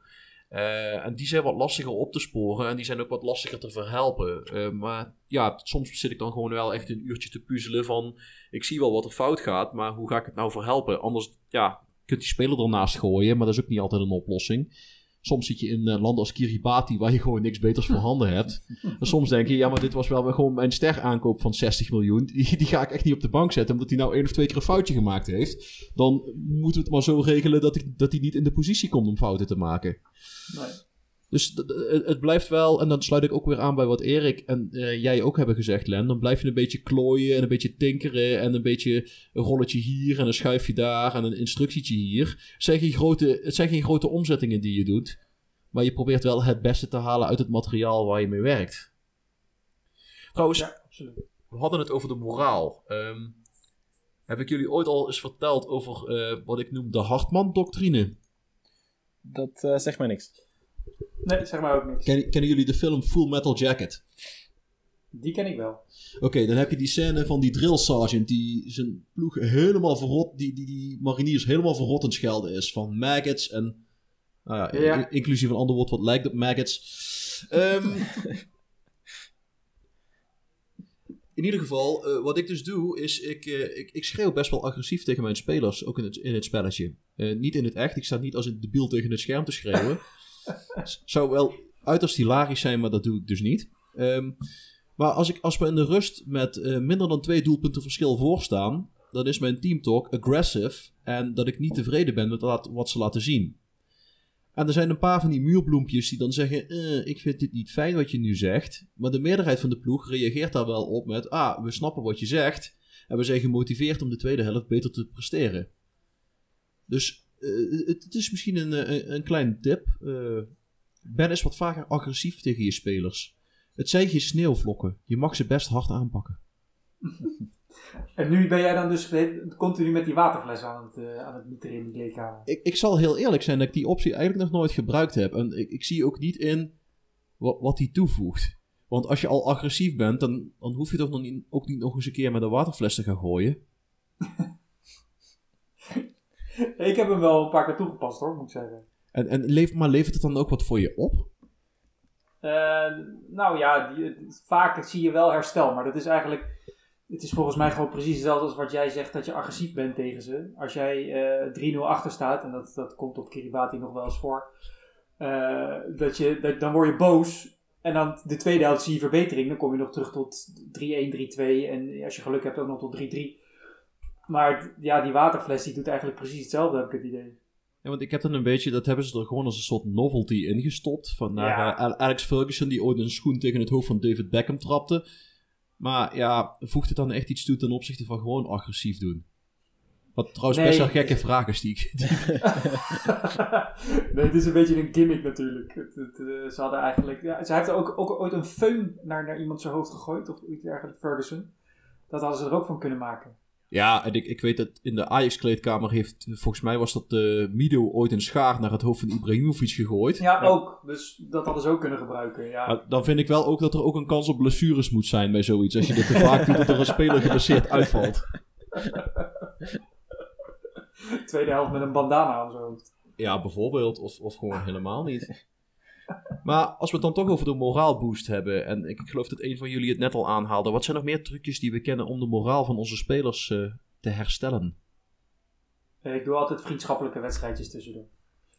Eh, en die zijn wat lastiger op te sporen. En die zijn ook wat lastiger te verhelpen. Eh, maar ja, soms zit ik dan gewoon wel echt een uurtje te puzzelen van... Ik zie wel wat er fout gaat, maar hoe ga ik het nou verhelpen? Anders, ja, kunt die speler ernaast gooien, maar dat is ook niet altijd een oplossing. Soms zit je in eh, landen als Kiribati waar je gewoon niks beters voor handen hebt. En soms denk je, ja, maar dit was wel gewoon mijn ster aankoop van 60 miljoen. Die, die ga ik echt niet op de bank zetten, omdat hij nou één of twee keer een foutje gemaakt heeft. Dan moeten we het maar zo regelen dat, ik, dat hij niet in de positie komt om fouten te maken. Nee. Dus het- het blijft wel, en dan sluit ik ook weer aan bij wat Erik en eh, jij ook hebben gezegd, Len. Dan blijf je een beetje klooien en een beetje tinkeren en een beetje een rolletje hier en een schuifje daar en een instructietje hier. Het zijn geen grote, het zijn geen grote omzettingen die je doet, maar je probeert wel het beste te halen uit het materiaal waar je mee werkt. Trouwens, Ja, we hadden het over de moraal. Ehm, heb ik jullie ooit al eens verteld over eh, wat ik noem de Hartman-doctrine? Dat eh, zegt mij niks. Nee, zeg maar ook niks. Ken, kennen jullie de film Full Metal Jacket? Die ken ik wel. Oké, dan heb je die scène van die drill sergeant die zijn ploeg helemaal verrot, die, die, die mariniers helemaal verrot aan het schelden is. Van maggots en, nou ja, Ja. in- inclusief een ander woord wat lijkt op maggots. Ehm, in ieder geval, eh, wat ik dus doe, is ik, eh, ik, ik schreeuw best wel agressief tegen mijn spelers, ook in het, in het spelletje. Eh, niet in het echt, ik sta niet als een debiel tegen het scherm te schreeuwen. Zou wel uiterst hilarisch zijn, maar dat doe ik dus niet. Ehm, maar als, ik, als we in de rust met eh, minder dan twee doelpunten verschil voorstaan, dan is mijn teamtalk aggressive en dat ik niet tevreden ben met wat ze laten zien. En er zijn een paar van die muurbloempjes die dan zeggen: eh, Ik vind dit niet fijn wat je nu zegt. Maar de meerderheid van de ploeg reageert daar wel op met: Ah, we snappen wat je zegt. En we zijn gemotiveerd om de tweede helft beter te presteren. Dus eh, het, het is misschien een, eh, een, een kleine tip. Eh, ben eens wat vaker agressief tegen je spelers. Het zijn geen sneeuwvlokken. Je mag ze best hard aanpakken. En nu ben jij dan dus continu met die waterfles aan het, eh, aan het in kleedkamer. Ik, ik zal heel eerlijk zijn dat ik die optie eigenlijk nog nooit gebruikt heb. En ik, ik zie ook niet in wat, wat die toevoegt. Want als je al agressief bent, dan, dan hoef je toch nog niet, ook niet nog eens een keer met een waterfles te gaan gooien. Ik heb hem wel een paar keer toegepast hoor, moet ik zeggen. En, en leef, maar levert het dan ook wat voor je op? Eh, nou ja, die, vaak zie je wel herstel, maar dat is eigenlijk. Het is volgens mij gewoon precies hetzelfde als wat jij zegt dat je agressief bent tegen ze. Als jij eh 3-0 achter staat, en dat, dat komt op Kiribati nog wel eens voor, eh, dat je, dat, dan word je boos. En dan de tweede helft zie je verbetering. Dan kom je nog terug tot 3-1, 3-2 en als je geluk hebt ook nog tot 3-3. Maar ja, die waterfles die doet eigenlijk precies hetzelfde, heb ik het idee. Ja, want ik heb dan een beetje, dat hebben ze er gewoon als een soort novelty ingestopt. Van naar Ja. eh, Alex Ferguson, die ooit een schoen tegen het hoofd van David Beckham trapte. Maar ja, voegt het dan echt iets toe ten opzichte van gewoon agressief doen? Wat trouwens Nee. best wel gekke vraag is die ik... nee, het is een beetje een gimmick natuurlijk. Het, het, eh, ze hadden eigenlijk... Ja, ze heeft ook, ook ooit een föhn naar, naar iemand zijn hoofd gegooid. Of iets dergelijks, Ferguson. Dat hadden ze er ook van kunnen maken. Ja, en ik, ik weet dat in de Ajax-kleedkamer heeft, volgens mij was dat de Mido ooit een schaar naar het hoofd van Ibrahimovic gegooid. Ja, ook. Dus dat hadden ze ook kunnen gebruiken. Ja. Maar dan vind ik wel ook dat er ook een kans op blessures moet zijn bij zoiets. Als je dit te vaak doet, dat er een speler geblesseerd uitvalt. Tweede helft met een bandana aan zijn hoofd. Ja, bijvoorbeeld. Of, of gewoon helemaal niet. Maar als we het dan toch over de moraalboost hebben. En ik geloof dat een van jullie het net al aanhaalde. Wat zijn nog meer trucjes die we kennen om de moraal van onze spelers eh, te herstellen? Eh, Ik doe altijd vriendschappelijke wedstrijdjes tussendoor.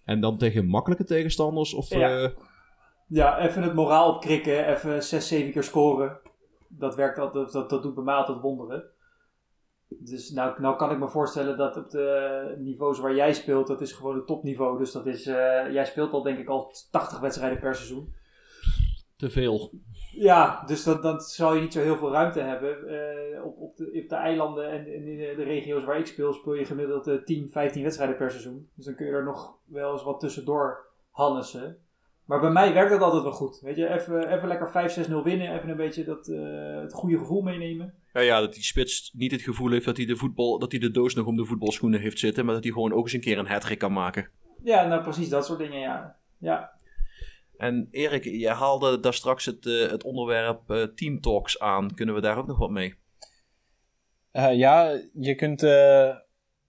En dan tegen makkelijke tegenstanders? Of, Ja. eh, Ja, even het moraal opkrikken. Even 6, 7 keer scoren. Dat werkt altijd, dat, dat doet bij mij altijd wonderen. Dus nou, nou kan ik me voorstellen dat op de niveaus waar jij speelt, dat is gewoon het topniveau. Dus dat is, eh, jij speelt al denk ik al 80 wedstrijden per seizoen. te veel? Ja, dus dat, dan zal je niet zo heel veel ruimte hebben. Eh, op, op, de, op de eilanden en in de, regio's waar ik speel, speel je gemiddeld eh, 10, 15 wedstrijden per seizoen. Dus dan kun je er nog wel eens wat tussendoor hannessen. Maar bij mij werkt dat altijd wel goed. Weet je, even, even lekker 5-6-0 winnen. Even een beetje dat, eh, het goede gevoel meenemen. Ja, ja, dat die spits niet het gevoel heeft dat hij de, voetbal, dat hij de doos nog om de voetbalschoenen heeft zitten. Maar dat hij gewoon ook eens een keer een hat kan maken. Ja, nou precies dat soort dingen, ja. Ja, En Erik, je haalde daar straks het, eh, het onderwerp eh, Team Talks aan. Kunnen we daar ook nog wat mee? Eh, ja, je kunt, eh,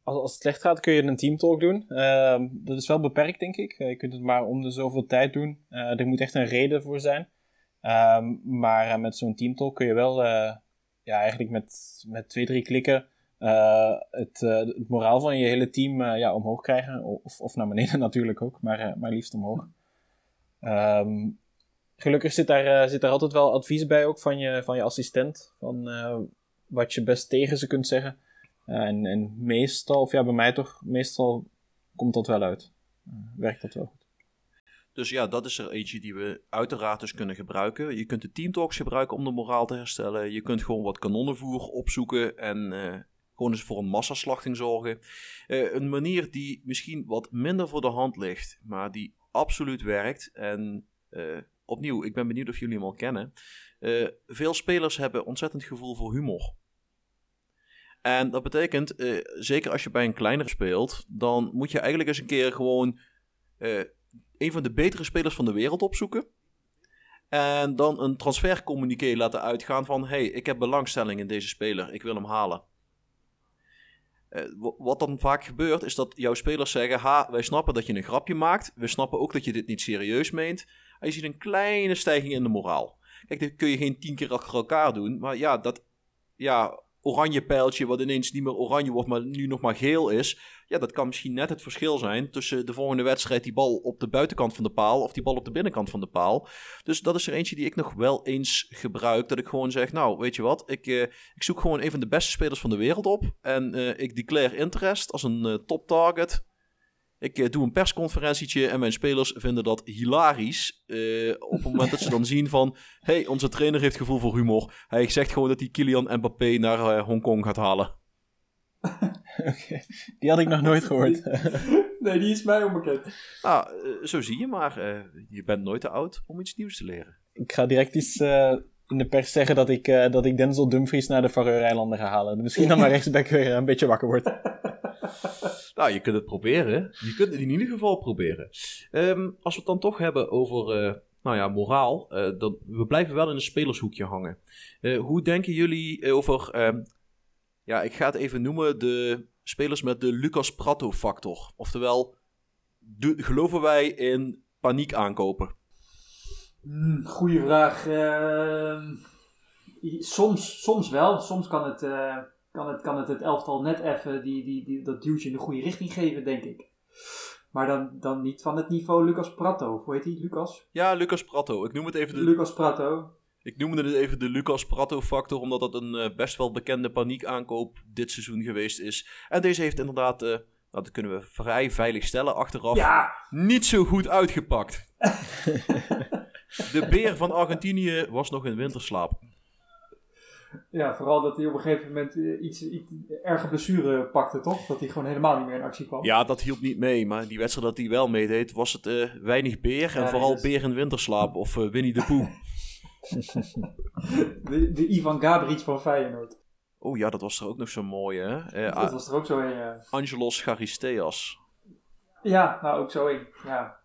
als, als het slecht gaat, kun je een teamtalk doen. Ehm, dat is wel beperkt, denk ik. Je kunt het maar om de zoveel tijd doen. Eh, er moet echt een reden voor zijn. Ehm, maar eh, met zo'n teamtalk kun je wel, eh, ja, eigenlijk met, met twee, drie klikken, eh, het, eh, het moraal van je hele team eh, ja, omhoog krijgen. Of, of naar beneden natuurlijk ook, maar, maar liefst omhoog. Ehm, gelukkig zit daar, zit daar altijd wel advies bij ook van je, van je assistent. Van wat je best tegen ze kunt zeggen. En, en meestal, of ja, bij mij toch, meestal komt dat wel uit. Werkt dat wel. Dus ja, dat is er eentje die we uiteraard dus kunnen gebruiken. Je kunt de Team Talks gebruiken om de moraal te herstellen. Je kunt gewoon wat kanonnenvoer opzoeken en eh, gewoon eens voor een massaslachting zorgen. Eh, een manier die misschien wat minder voor de hand ligt, maar die absoluut werkt. En eh, opnieuw, ik ben benieuwd of jullie hem al kennen. Veel spelers hebben ontzettend gevoel voor humor. En dat betekent, zeker als je bij een kleinere speelt, dan moet je eigenlijk eens een keer gewoon een van de betere spelers van de wereld opzoeken. En dan een transfercommuniqué laten uitgaan van... hey, ik heb belangstelling in deze speler, ik wil hem halen. Eh, wat dan vaak gebeurt, is dat jouw spelers zeggen... Ha, wij snappen dat je een grapje maakt. We snappen ook dat je dit niet serieus meent. En je ziet een kleine stijging in de moraal. Kijk, dit kun je geen tien keer achter elkaar doen. Maar ja, dat ja, oranje pijltje wat ineens niet meer oranje wordt, maar nu nog maar geel is. Ja, dat kan misschien net het verschil zijn tussen de volgende wedstrijd die bal op de buitenkant van de paal of die bal op de binnenkant van de paal. Dus dat is er eentje die ik nog wel eens gebruik. Dat ik gewoon zeg, nou, weet je wat, ik, eh, ik zoek gewoon een van de beste spelers van de wereld op. En eh, ik declare interest als een eh, top target. Ik eh, doe een persconferentietje en mijn spelers vinden dat hilarisch. eh, op het moment dat ze dan zien van... hey, onze trainer heeft gevoel voor humor. Hij zegt gewoon dat hij Kylian Mbappé naar eh, Hongkong gaat halen. Oké, Die had ik nog nooit gehoord. Nee, die is mij onbekend. Nou, zo zie je maar. eh, je bent nooit te oud om iets nieuws te leren. ik ga direct iets eh, in de pers zeggen dat ik, eh, dat ik Denzel Dumfries naar de Faroe-eilanden ga halen. Misschien dat mijn rechtsback weer een beetje wakker wordt. Nou, je kunt het proberen. Je kunt het in ieder geval proberen. Ehm, als we het dan toch hebben over, eh, nou ja, moraal. eh, dan, we blijven wel in een spelershoekje hangen. Hoe denken jullie over, ehm, ja, ik ga het even noemen, de spelers met de Lucas Prato factor. Oftewel, geloven wij in paniek aankopen? Hmm, goeie vraag. Ehm, soms, soms wel. Soms kan het, eh, kan het, kan het, het elftal net even die, die, die, dat duwtje in de goede richting geven, denk ik. Maar dan, dan niet van het niveau Lucas Prato. Hoe heet hij? Lucas? Ja, Lucas Prato. Ik noem het even de, Lucas Prato. Ik noemde het even de Lucas Prato factor, omdat dat een eh, best wel bekende paniekaankoop dit seizoen geweest is. En deze heeft inderdaad, eh, nou, dat kunnen we vrij veilig stellen achteraf, Ja, niet zo goed uitgepakt. de beer van Argentinië was nog in winterslaap. ja, vooral dat hij op een gegeven moment eh, iets, iets erge blessure pakte, toch? Dat hij gewoon helemaal niet meer in actie kwam. Ja, dat hielp niet mee, maar die wedstrijd dat hij wel meedeed, was het eh, weinig beer en Ja, vooral is- beer in winterslaap of eh, Winnie de Pooh. De, de Ivan Gabric van Feyenoord. Oh ja, dat was er ook nog zo mooi hè. Dat was er ook zo een. ja. Angelos Charisteas. Ja, nou ook zo één. Ja.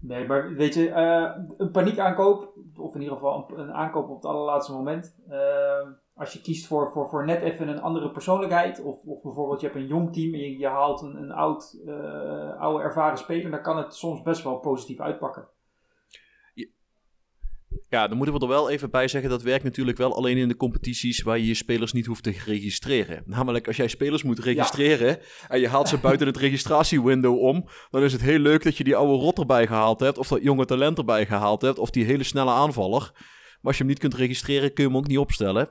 Nee, maar weet je, eh, een paniekaankoop, of in ieder geval een, aankoop op het allerlaatste moment. eh, als je kiest voor, voor, voor net even een andere persoonlijkheid, of, of bijvoorbeeld je hebt een jong team en je, je haalt een, een oud, eh, oude ervaren speler, dan kan het soms best wel positief uitpakken. Ja, dan moeten we er wel even bij zeggen, dat werkt natuurlijk wel alleen in de competities waar je je spelers niet hoeft te registreren. Namelijk, als jij spelers moet registreren en je haalt ze buiten het registratiewindow om, dan is het heel leuk dat je die oude rot erbij gehaald hebt, of dat jonge talent erbij gehaald hebt, of die hele snelle aanvaller. Maar als je hem niet kunt registreren, kun je hem ook niet opstellen.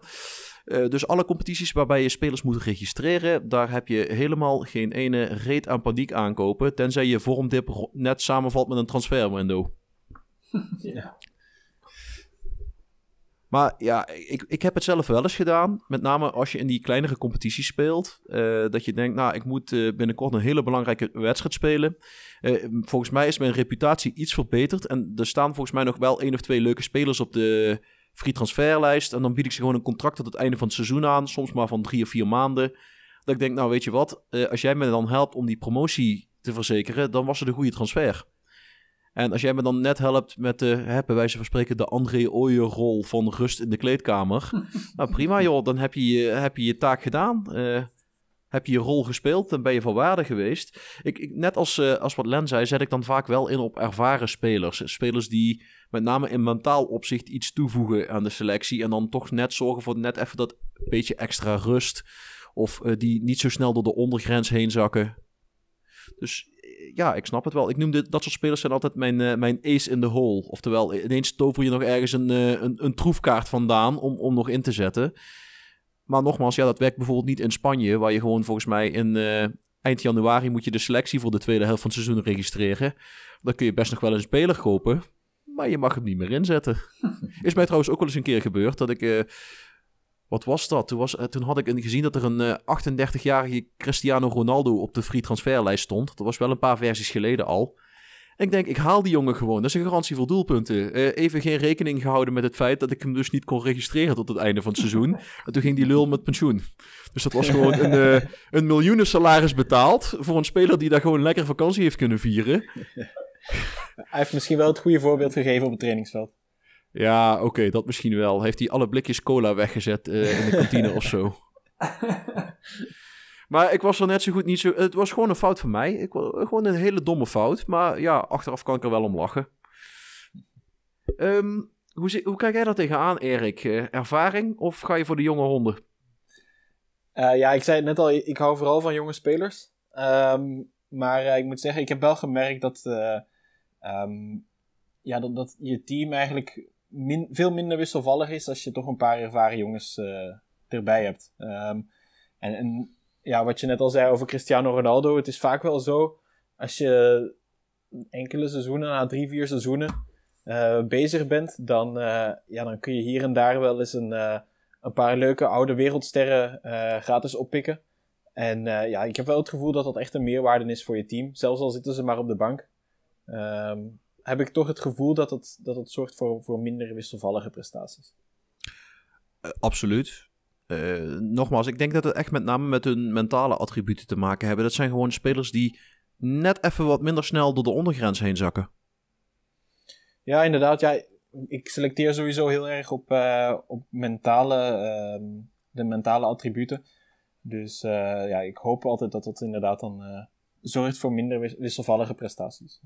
Eh, dus alle competities waarbij je spelers moet registreren, daar heb je helemaal geen ene reet aan paniek aankopen, tenzij je vormdip net samenvalt met een transferwindow. Ja. Maar ja, ik, ik heb het zelf wel eens gedaan. Met name als je in die kleinere competities speelt. eh, dat je denkt, nou, ik moet eh, binnenkort een hele belangrijke wedstrijd spelen. Eh, volgens mij is mijn reputatie iets verbeterd. En er staan volgens mij nog wel één of twee leuke spelers op de free transferlijst. En dan bied ik ze gewoon een contract tot het einde van het seizoen aan. Soms maar van drie of vier maanden. Dat ik denk, nou, weet je wat? als jij me dan helpt om die promotie te verzekeren, dan was het een goede transfer. En als jij me dan net helpt met de, hè, bij wijze van spreken, de André Ooyer-rol van rust in de kleedkamer. nou prima joh, dan heb je je, heb je, je taak gedaan. Eh, heb je je rol gespeeld, dan ben je van waarde geweest. Ik, ik, net als, eh, als wat Len zei, zet ik dan vaak wel in op ervaren spelers. Spelers die met name in mentaal opzicht iets toevoegen aan de selectie. En dan toch net zorgen voor net even dat beetje extra rust. Of eh, die niet zo snel door de ondergrens heen zakken. Dus ja, ik snap het wel. Ik noem dit, dat soort spelers zijn altijd mijn, eh, mijn ace in the hole. Oftewel, ineens tover je nog ergens een, eh, een, een troefkaart vandaan om, om nog in te zetten. Maar nogmaals, ja, dat werkt bijvoorbeeld niet in Spanje, waar je gewoon volgens mij in eh, eind januari moet je de selectie voor de tweede helft van het seizoen registreren. Dan kun je best nog wel een speler kopen, maar je mag hem niet meer inzetten. Is mij trouwens ook wel eens een keer gebeurd dat ik. Eh, wat was dat? Toen, was, eh, toen had ik gezien dat er een eh, 38-jarige Cristiano Ronaldo op de free transferlijst stond. Dat was wel een paar versies geleden al. En ik denk, ik haal die jongen gewoon. Dat is een garantie voor doelpunten. Eh, even geen rekening gehouden met het feit dat ik hem dus niet kon registreren tot het einde van het seizoen. En toen ging die lul met pensioen. Dus dat was gewoon een, eh een miljoenen salaris betaald voor een speler die daar gewoon lekker vakantie heeft kunnen vieren. Hij heeft misschien wel het goede voorbeeld gegeven op het trainingsveld. Ja, oké, dat misschien wel. Heeft hij alle blikjes cola weggezet eh, in de kantine of zo? Maar ik was er net zo goed niet zo... Het was gewoon een fout van mij. Ik, gewoon een hele domme fout. Maar ja, achteraf kan ik er wel om lachen. Ehm, hoe, hoe kijk jij daar tegenaan, Erik? Eh, ervaring of ga je voor de jonge honden? Eh, ja, ik zei het net al, ik hou vooral van jonge spelers. Ehm, maar ik moet zeggen, ik heb wel gemerkt dat, eh, ehm, ja, dat, dat je team eigenlijk min- veel minder wisselvallig is als je toch een paar ervaren jongens eh, erbij hebt. Ehm, en, ja, wat je net al zei over Cristiano Ronaldo, het is vaak wel zo, als je enkele seizoenen, na drie, vier seizoenen, eh, bezig bent, dan, eh, ja, dan kun je hier en daar wel eens een, een paar leuke oude wereldsterren gratis oppikken. En ja, ik heb wel het gevoel dat dat echt een meerwaarde is voor je team. Zelfs al zitten ze maar op de bank. Ehm, heb ik toch het gevoel dat het, dat het zorgt voor, voor minder wisselvallige prestaties. Eh, absoluut. Eh, nogmaals, ik denk dat het echt met name met hun mentale attributen te maken hebben. Dat zijn gewoon spelers die net even wat minder snel door de ondergrens heen zakken. Ja, inderdaad. Ja, ik selecteer sowieso heel erg op, eh, op mentale, ehm, de mentale attributen. Dus ja, ik hoop altijd dat dat inderdaad dan zorgt voor minder wis- wisselvallige prestaties.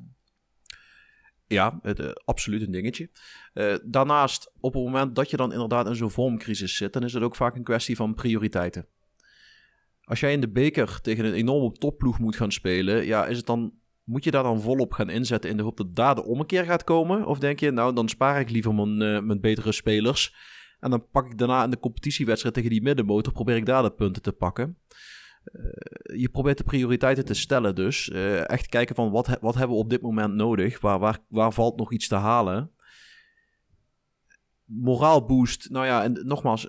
Ja, het, eh, absoluut een dingetje. Eh, daarnaast, op het moment dat je dan inderdaad in zo'n vormcrisis zit, dan is het ook vaak een kwestie van prioriteiten. Als jij in de beker tegen een enorme topploeg moet gaan spelen, ja, is het dan, moet je daar dan volop gaan inzetten in de hoop dat daar de ommekeer gaat komen? Of denk je, nou, dan spaar ik liever mijn, eh, mijn betere spelers en dan pak ik daarna in de competitiewedstrijd tegen die middenmotor, probeer ik daar de punten te pakken. Eh, je probeert de prioriteiten te stellen dus. Eh, echt kijken van wat, wat hebben we op dit moment nodig? Waar, waar, waar valt nog iets te halen? Moraalboost. Nou ja, en nogmaals,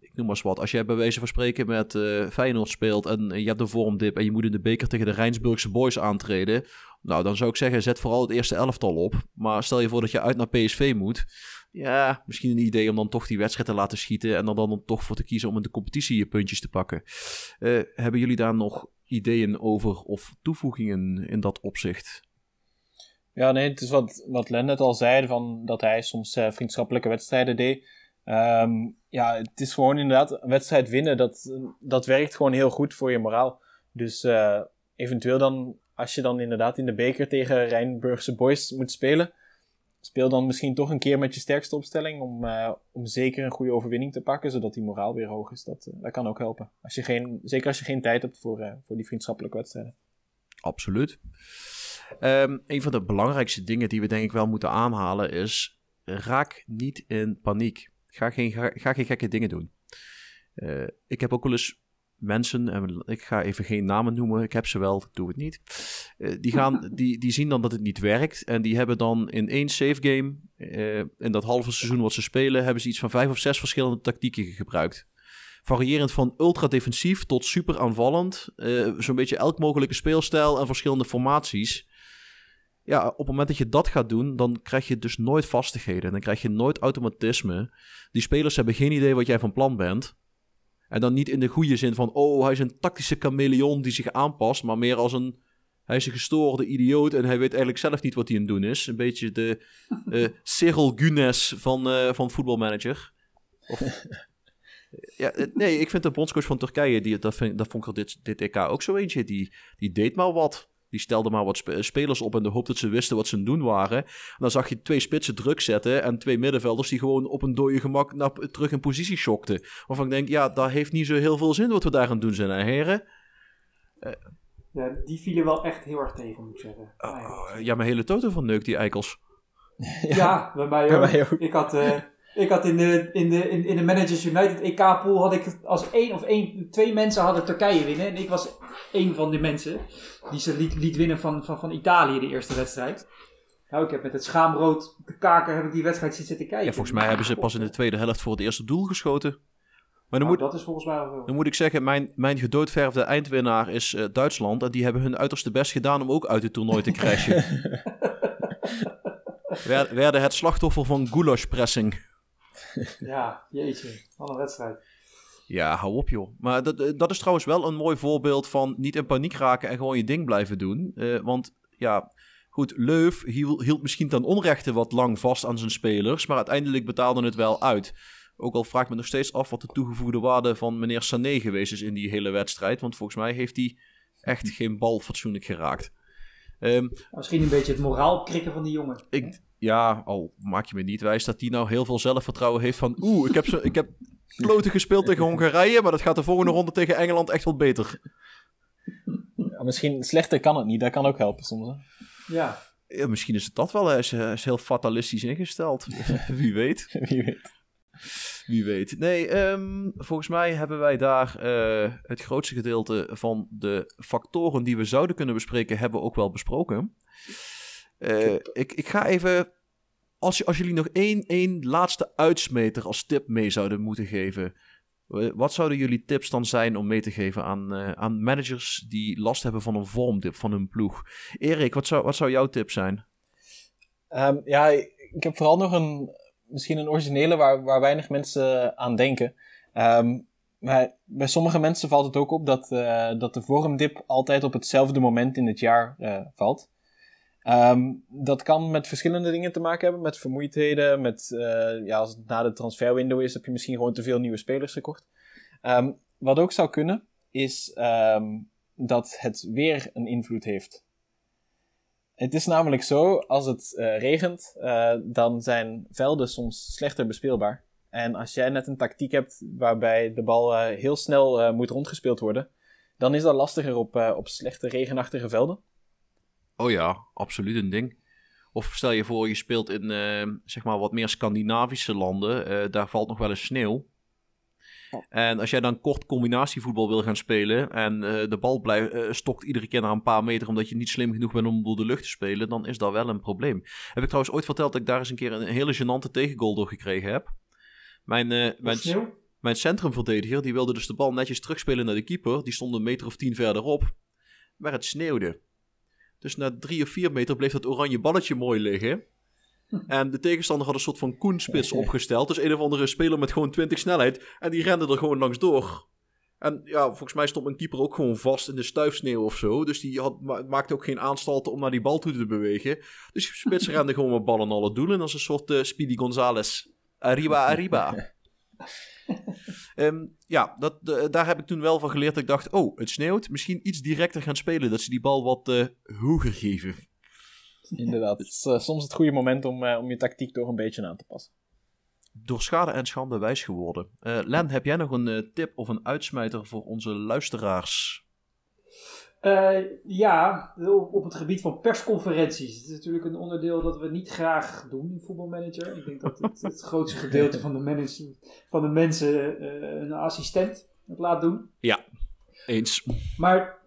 ik noem maar eens wat. Als jij bij wijze van spreken met eh Feyenoord speelt en je hebt een vormdip en je moet in de beker tegen de Rijnsburgse boys aantreden. Nou, dan zou ik zeggen, zet vooral het eerste elftal op. Maar stel je voor dat je uit naar PSV moet. Ja, misschien een idee om dan toch die wedstrijd te laten schieten en er dan, dan toch voor te kiezen om in de competitie je puntjes te pakken. Eh, hebben jullie daar nog ideeën over of toevoegingen in dat opzicht? Ja, nee, het is wat, wat Len net al zei, van dat hij soms eh, vriendschappelijke wedstrijden deed. Ehm, ja, het is gewoon inderdaad een wedstrijd winnen, dat, dat werkt gewoon heel goed voor je moraal. Dus eh, eventueel dan, als je dan inderdaad in de beker tegen Rijnburgse boys moet spelen, speel dan misschien toch een keer met je sterkste opstelling om, eh, om zeker een goede overwinning te pakken, zodat die moraal weer hoog is. Dat, eh, dat kan ook helpen. Als je geen, zeker als je geen tijd hebt voor, eh, voor die vriendschappelijke wedstrijden. Absoluut. Ehm, een van de belangrijkste dingen die we denk ik wel moeten aanhalen is: raak niet in paniek. Ga geen, ga, ga geen gekke dingen doen. Ik heb ook wel eens mensen, en ik ga even geen namen noemen, ik heb ze wel, doe het niet. Eh, die, gaan, die, die zien dan dat het niet werkt en die hebben dan in één save game, eh, in dat halve seizoen wat ze spelen, hebben ze iets van vijf of zes verschillende tactieken gebruikt. Variërend van ultra defensief tot super aanvallend. eh, Zo'n beetje elk mogelijke speelstijl en verschillende formaties. Ja, op het moment dat je dat gaat doen, dan krijg je dus nooit vastigheden. Dan krijg je nooit automatisme. Die spelers hebben geen idee wat jij van plan bent. En dan niet in de goede zin van, oh, hij is een tactische chameleon die zich aanpast. Maar meer als een, hij is een gestoorde idioot en hij weet eigenlijk zelf niet wat hij aan het doen is. Een beetje de eh Cyril Gunes van, eh, van voetbalmanager. Of, ja, eh, nee, ik vind de bondscoach van Turkije, die, dat, vind, dat vond ik er dit, dit EK ook zo eentje. Die, die deed maar wat. Die stelde maar wat spe- spelers op in de hoop dat ze wisten wat ze aan het doen waren. En dan zag je twee spitsen druk zetten en twee middenvelders die gewoon op een dode gemak naar, terug in positie schokten. Waarvan ik denk, ja, dat heeft niet zo heel veel zin wat we daar aan het doen zijn, hè, heren. Ja, die vielen wel echt heel erg tegen, moet ik zeggen. Oh, ja, mijn hele toto van neukt die eikels. Ja, bij mij bij ook. mij ook. Ik had, eh, ik had in, de, in, de, in, in de Managers United EK-pool had ik als één of één, twee mensen hadden Turkije winnen. En ik was één van die mensen die ze liet, liet winnen van, van, van Italië de eerste wedstrijd. Nou, ik heb met het schaamrood te kaken heb ik die wedstrijd zien zitten kijken. Ja, volgens mij hebben ze pas in de tweede helft voor het eerste doel geschoten. Maar dan Nou, moet, dat is volgens mij wel zo. Dan moet ik zeggen, mijn, mijn gedoodverfde eindwinnaar is eh, Duitsland. En die hebben hun uiterste best gedaan om ook uit het toernooi te crashen. Wer- werden het slachtoffer van goulashpressing. Ja, jeetje. Wat een wedstrijd. Ja, hou op joh. Maar dat, eh, dat is trouwens wel een mooi voorbeeld van niet in paniek raken en gewoon je ding blijven doen. Eh, want ja, Goed, Leuf hiel- hield misschien ten onrechte wat lang vast aan zijn spelers, maar uiteindelijk betaalde het wel uit. Ook al vraag ik me nog steeds af wat de toegevoegde waarde van meneer Sané geweest is in die hele wedstrijd. Want volgens mij heeft hij echt geen bal fatsoenlijk geraakt. Ehm, Misschien een beetje het moraal krikken van die jongen. ik, ja, al maak je me niet wijs dat hij nou heel veel zelfvertrouwen heeft van... Oeh, ik heb, zo, ik heb kloten gespeeld tegen Hongarije, maar dat gaat de volgende ronde tegen Engeland echt wel beter. Ja, misschien slechter kan het niet, dat kan ook helpen soms. Hè? Ja. Ja, misschien is het dat wel. Hij is, hij is heel fatalistisch ingesteld. Wie weet. Wie weet. Wie weet. Nee, ehm, volgens mij hebben wij daar eh, het grootste gedeelte van de factoren die we zouden kunnen bespreken, hebben we ook wel besproken. Eh, ik, ik ga even, als, als jullie nog één, één laatste uitsmeter als tip mee zouden moeten geven, eh, wat zouden jullie tips dan zijn om mee te geven aan, eh, aan managers die last hebben van een vormdip van hun ploeg? Erik, wat zou, wat zou jouw tip zijn? Ehm, ja, ik heb vooral nog een, misschien een originele waar, waar weinig mensen aan denken. Ehm, maar bij sommige mensen valt het ook op dat, dat de vormdip altijd op hetzelfde moment in het jaar valt. Ehm, dat kan met verschillende dingen te maken hebben, met vermoeidheden, met, eh, ja, als het na de transferwindow is, heb je misschien gewoon te veel nieuwe spelers gekocht. Ehm, wat ook zou kunnen, is ehm, dat het weer een invloed heeft. Het is namelijk zo, als het eh, regent, eh, dan zijn velden soms slechter bespeelbaar. En als jij net een tactiek hebt waarbij de bal heel snel moet rondgespeeld worden, dan is dat lastiger op, op slechte regenachtige velden. Oh ja, absoluut een ding. Of stel je voor, je speelt in eh, zeg maar wat meer Scandinavische landen. eh, daar valt nog wel eens sneeuw. En als jij dan kort combinatievoetbal wil gaan spelen en eh, de bal blijft, eh, stokt iedere keer naar een paar meter omdat je niet slim genoeg bent om door de lucht te spelen, dan is dat wel een probleem. Heb ik trouwens ooit verteld dat ik daar eens een keer een hele gênante tegengoal door gekregen heb. Mijn, mijn, mijn centrumverdediger die wilde dus de bal netjes terugspelen naar de keeper. Die stond een meter of tien verderop. Maar het sneeuwde. Dus na drie of vier meter bleef dat oranje balletje mooi liggen. En de tegenstander had een soort van koenspits opgesteld. Dus een of andere speler met gewoon 20 snelheid. En die rende er gewoon langs door. En ja, volgens mij stond mijn keeper ook gewoon vast in de stuifsneeuw of zo. Dus die had, ma- maakte ook geen aanstalten om naar die bal toe te bewegen. Dus die spits rende gewoon met ballen alle doelen. Als een soort eh, Speedy Gonzales. Arriba, arriba. Ehm, ja, dat, de- daar heb ik toen wel van geleerd. Dat ik dacht, oh, het sneeuwt. Misschien iets directer gaan spelen. Dat ze die bal wat eh, hoger geven. Inderdaad. Het is eh, soms het goede moment om, eh, om je tactiek toch een beetje aan te passen. Door schade en schande wijs geworden. Len, heb jij nog een tip of een uitsmijter voor onze luisteraars? Eh, ja, op, het gebied van persconferenties. Het is natuurlijk een onderdeel dat we niet graag doen in voetbalmanager. Ik denk dat het, het grootste gedeelte van de, van de mensen eh, een assistent het laat doen. Eens. Maar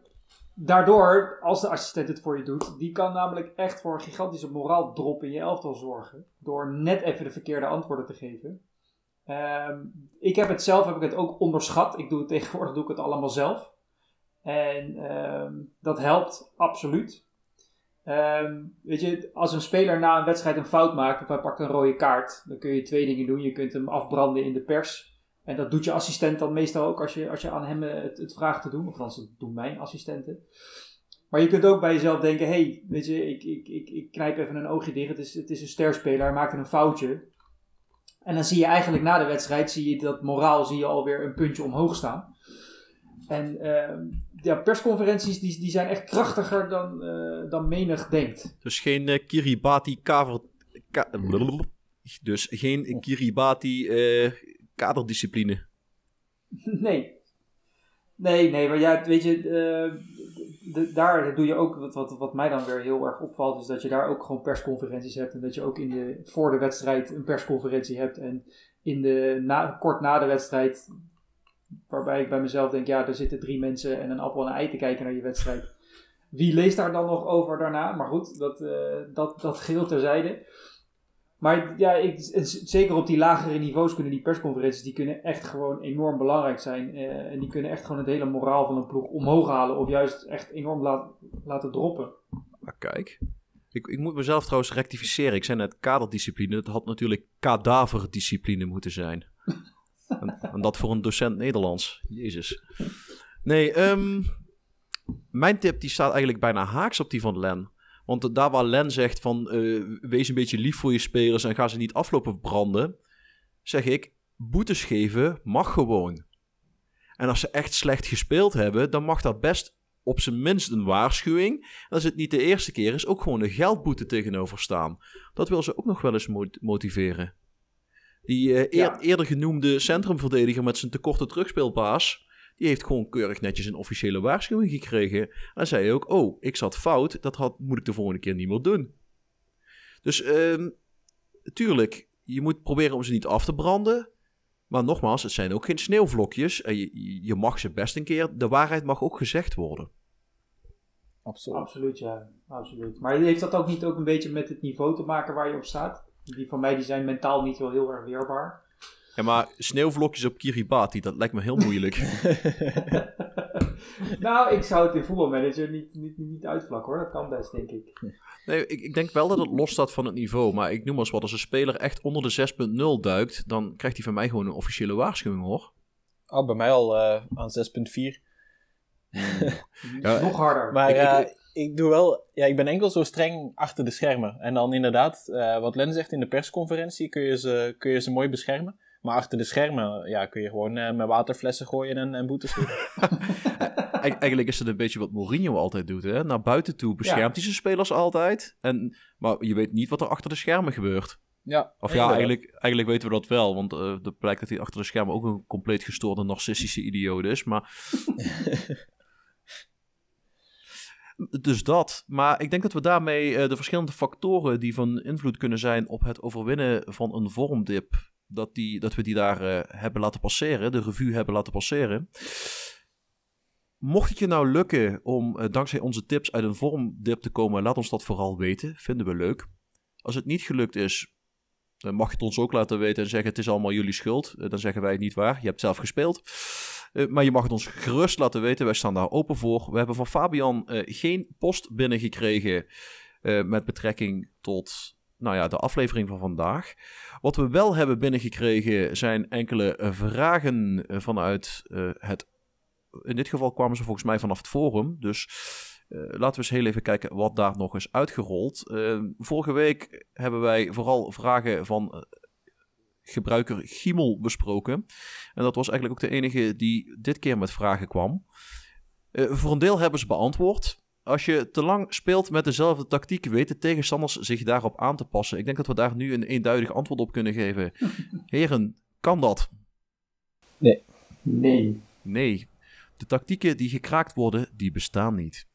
daardoor, als de assistent het voor je doet, die kan namelijk echt voor een gigantische moraaldrop in je elftal zorgen. Door net even de verkeerde antwoorden te geven. Ehm, ik heb het zelf heb ik het ook onderschat. Ik doe het tegenwoordig doe ik het allemaal zelf. En ehm, dat helpt absoluut. Ehm, weet je, als een speler na een wedstrijd een fout maakt of hij pakt een rode kaart, dan kun je twee dingen doen. Je kunt hem afbranden in de pers. En dat doet je assistent dan meestal ook als je, als je aan hem eh, het, het vraagt te doen. Of dat doen mijn assistenten. Maar je kunt ook bij jezelf denken: hé, hey, weet je, ik, ik, ik, ik knijp even een oogje dicht. Het is, het is een sterspeler, hij maakt een foutje. En dan zie je eigenlijk na de wedstrijd, zie je dat moraal zie je alweer een puntje omhoog staan. En ehm, ja, persconferenties die, die zijn echt krachtiger dan, eh, dan menig denkt. Dus geen eh, Kiribati kaver... ka- dus geen Kiribati eh, kaderdiscipline. Nee. Nee, nee, maar ja, weet je, de- daar doe je ook, wat, wat, wat mij dan weer heel erg opvalt, is dat je daar ook gewoon persconferenties hebt. En dat je ook in de, voor de wedstrijd een persconferentie hebt. En in de, na, kort na de wedstrijd, waarbij ik bij mezelf denk, ja, er zitten drie mensen en een appel en een ei te kijken naar je wedstrijd. Wie leest daar dan nog over daarna? Maar goed, dat, eh, dat, dat geheel terzijde. Maar ja, ik, zeker op die lagere niveaus kunnen die persconferenties, die kunnen echt gewoon enorm belangrijk zijn. eh, en die kunnen echt gewoon het hele moraal van een ploeg omhoog halen. Of juist echt enorm laat, laten droppen. Ah, kijk. Ik, ik moet mezelf trouwens rectificeren. Ik zei net kaderdiscipline. Het had natuurlijk kadaverdiscipline moeten zijn. En, dat voor een docent Nederlands. Jezus. Nee, ehm, mijn tip die staat eigenlijk bijna haaks op die van Len. Want daar waar Len zegt van eh, wees een beetje lief voor je spelers en ga ze niet aflopen branden, zeg ik boetes geven mag gewoon. En als ze echt slecht gespeeld hebben, dan mag dat best op zijn minst een waarschuwing. En als het niet de eerste keer is, ook gewoon een geldboete tegenover staan. Dat wil ze ook nog wel eens mot- motiveren. Die eh, eer- Ja. eerder genoemde centrumverdediger met zijn tekorte terugspeelpaas, die heeft gewoon keurig netjes een officiële waarschuwing gekregen. En zei ook, oh, ik zat fout, dat had, moet ik de volgende keer niet meer doen. Dus ehm, tuurlijk, je moet proberen om ze niet af te branden. Maar nogmaals, het zijn ook geen sneeuwvlokjes. En je, je mag ze best een keer, de waarheid mag ook gezegd worden. Absoluut. Absoluut, ja. Absoluut. Maar heeft dat ook niet ook een beetje met het niveau te maken waar je op staat? Die van mij die zijn mentaal niet wel heel erg weerbaar. Ja, maar sneeuwvlokjes op Kiribati, dat lijkt me heel moeilijk. nou, ik zou het in voetbalmanager niet, niet, niet uitvlakken hoor. Dat kan best, denk ik. Nee, ik, ik denk wel dat het los staat van het niveau. Maar ik noem maar eens wat, als een speler echt onder de 6.0 duikt, dan krijgt hij van mij gewoon een officiële waarschuwing hoor. Oh, bij mij al eh, aan 6.4. Ja, Nog harder. Maar Ik- ik- ik, doe wel, ja, ik ben enkel zo streng achter de schermen. En dan inderdaad, eh, wat Len zegt in de persconferentie, kun je ze, kun je ze mooi beschermen. Maar achter de schermen ja, kun je gewoon eh, met waterflessen gooien en, en boetes. Eig- eigenlijk is het een beetje wat Mourinho altijd doet. Hè? Naar buiten toe beschermt Ja. hij zijn spelers altijd. En, maar je weet niet wat er achter de schermen gebeurt. ja, Of ja, eigenlijk, eigenlijk weten we dat wel. Want eh er blijkt dat hij achter de schermen ook een compleet gestoorde narcistische idioot is. Maar... dus dat. Maar ik denk dat we daarmee eh, de verschillende factoren die van invloed kunnen zijn op het overwinnen van een vormdip, dat, die, dat we die daar eh, hebben laten passeren, de revue hebben laten passeren. Mocht het je nou lukken om eh, dankzij onze tips uit een vormdip te komen, laat ons dat vooral weten. Vinden we leuk. Als het niet gelukt is, dan mag je het ons ook laten weten en zeggen: Het is allemaal jullie schuld. Dan zeggen wij het niet waar. Je hebt zelf gespeeld. Eh, maar je mag het ons gerust laten weten. Wij staan daar open voor. We hebben van Fabian eh, geen post binnengekregen. eh, met betrekking tot nou ja, de aflevering van vandaag. Wat we wel hebben binnengekregen zijn enkele vragen vanuit het. In dit geval kwamen ze volgens mij vanaf het forum. Dus laten we eens heel even kijken wat daar nog is uitgerold. Vorige week hebben wij vooral vragen van gebruiker Giemel besproken. En dat was eigenlijk ook de enige die dit keer met vragen kwam. Eh, voor een deel hebben ze beantwoord. Als je te lang speelt met dezelfde tactiek, weten tegenstanders zich daarop aan te passen. Ik denk dat we daar nu een eenduidig antwoord op kunnen geven. Heren, kan dat? Nee. Nee. De tactieken die gekraakt worden, die bestaan niet.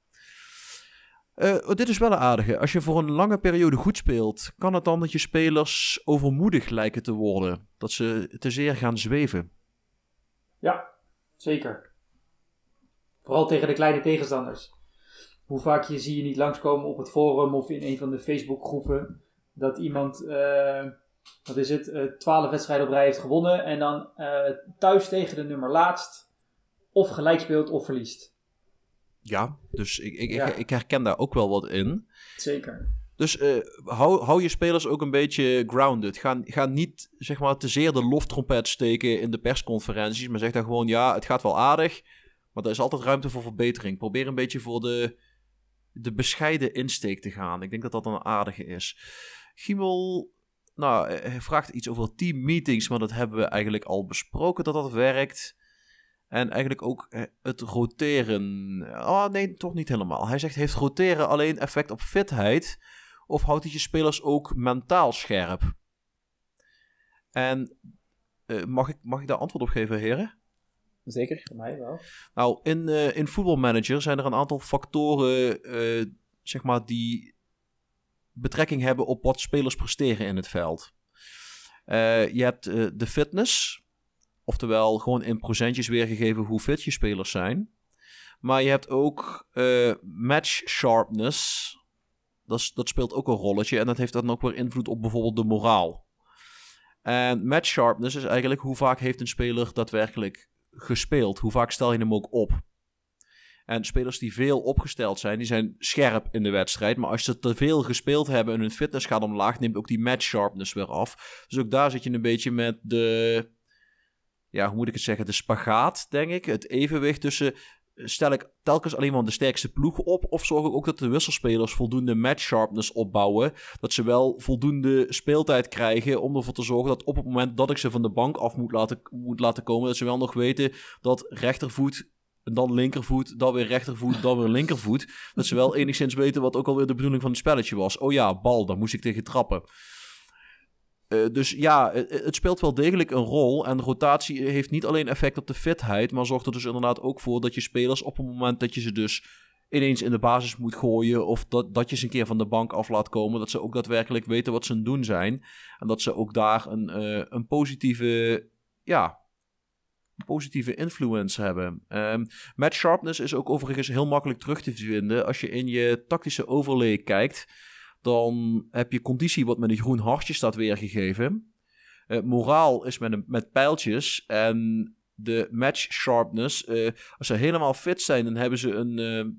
Eh, dit is wel een aardige. Als je voor een lange periode goed speelt, kan het dan dat je spelers overmoedig lijken te worden? Dat ze te zeer gaan zweven? Ja, zeker. Vooral tegen de kleine tegenstanders. Hoe vaak je, zie je niet langskomen op het forum of in een van de Facebookgroepen dat iemand, eh, wat is het, eh, twaalf wedstrijden op rij heeft gewonnen en dan thuis tegen de nummer laatst of gelijk speelt of verliest. Ja, dus ik, ik, Ja. ik, ik herken daar ook wel wat in. Zeker. Dus eh, hou, hou je spelers ook een beetje grounded. Ga, ga niet zeg maar, te zeer de loftrompet steken in de persconferenties. Maar zeg dan gewoon, ja, het gaat wel aardig. Maar er is altijd ruimte voor verbetering. Probeer een beetje voor de, de bescheiden insteek te gaan. Ik denk dat dat een aardige is. Giemel nou, eh, hij vraagt iets over teammeetings. Maar dat hebben we eigenlijk al besproken dat dat werkt. En eigenlijk ook het roteren. Oh nee, toch niet helemaal. Hij zegt: heeft roteren alleen effect op fitheid? Of houdt het je spelers ook mentaal scherp? En eh, mag, ik, mag ik daar antwoord op geven, heren? Zeker. Voor mij wel. Nou, in, eh in voetbalmanager zijn er een aantal factoren, eh, zeg maar, die betrekking hebben op wat spelers presteren in het veld. Je hebt de fitness, oftewel gewoon in procentjes weergegeven hoe fit je spelers zijn. Maar je hebt ook eh, match sharpness. Dat, dat speelt ook een rolletje en dat heeft dan ook weer invloed op bijvoorbeeld de moraal. En match sharpness is eigenlijk hoe vaak heeft een speler daadwerkelijk gespeeld? Hoe vaak stel je hem ook op? En spelers die veel opgesteld zijn, die zijn scherp in de wedstrijd. Maar als ze te veel gespeeld hebben en hun fitness gaat omlaag, neemt ook die match sharpness weer af. Dus ook daar zit je een beetje met de, ja, hoe moet ik het zeggen, de spagaat, denk ik. Het evenwicht tussen stel ik telkens alleen maar de sterkste ploeg op? Of zorg ik ook dat de wisselspelers voldoende match sharpness opbouwen? Dat ze wel voldoende speeltijd krijgen om ervoor te zorgen dat op het moment dat ik ze van de bank af moet laten, moet laten komen, dat ze wel nog weten dat rechtervoet dan linkervoet, dan weer rechtervoet, dan weer linkervoet. Dat ze wel enigszins weten wat ook alweer de bedoeling van het spelletje was. Oh ja, bal, daar moest ik tegen trappen. Uh, dus ja, het, het, speelt wel degelijk een rol. En rotatie heeft niet alleen effect op de fitheid, maar zorgt er dus inderdaad ook voor dat je spelers op het moment dat je ze dus ineens in de basis moet gooien. Of dat, dat je ze een keer van de bank af laat komen. Dat ze ook daadwerkelijk weten wat ze aan het doen zijn. En dat ze ook daar een, een positieve, ja, positieve influence hebben. Um, match sharpness is ook overigens heel makkelijk terug te vinden. Als je in je tactische overlay kijkt, dan heb je conditie wat met een groen hartje staat weergegeven. Uh, moraal is met, een, met pijltjes. En de match sharpness, uh, als ze helemaal fit zijn, dan hebben ze een uh,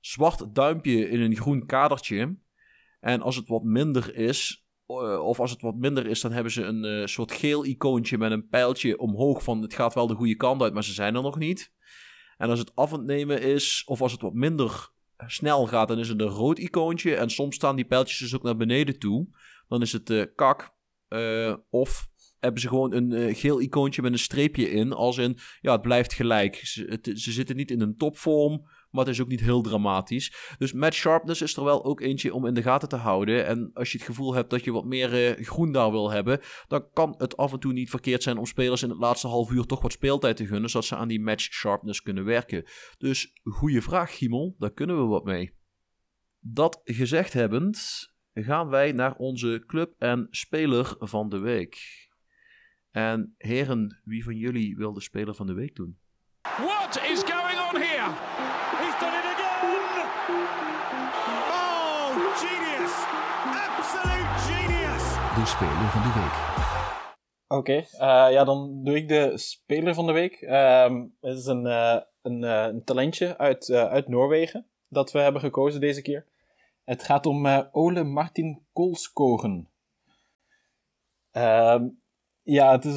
zwart duimpje in een groen kadertje. En als het wat minder is, of als het wat minder is, dan hebben ze een soort geel icoontje met een pijltje omhoog van het gaat wel de goede kant uit, maar ze zijn er nog niet. En als het af en nemen is, of als het wat minder snel gaat, dan is het een rood icoontje. En soms staan die pijltjes dus ook naar beneden toe. Dan is het uh, kak. of hebben ze gewoon een geel icoontje met een streepje in. Als in, ja, het blijft gelijk. Ze, ze zitten niet in een topvorm. Maar het is ook niet heel dramatisch. Dus match sharpness is er wel ook eentje om in de gaten te houden. En als je het gevoel hebt dat je wat meer uh, groen daar wil hebben, dan kan het af en toe niet verkeerd zijn om spelers in het laatste half uur toch wat speeltijd te gunnen, zodat ze aan die match sharpness kunnen werken. Dus goede vraag, Giemel, daar kunnen we wat mee. Dat gezegd hebbend, gaan wij naar onze club en speler van de week. En heren, wie van jullie wil de speler van de week doen? What is going on here? He's done it again! Oh, genius! Absolute genius! De speler van de week. Oké, okay, uh, ja, dan doe ik de speler van de week. Um, het is een, uh, een, uh, een, talentje uit, uit Noorwegen dat we hebben gekozen deze keer. Het gaat om Ole Martin Kolskogen. Um, ja, het is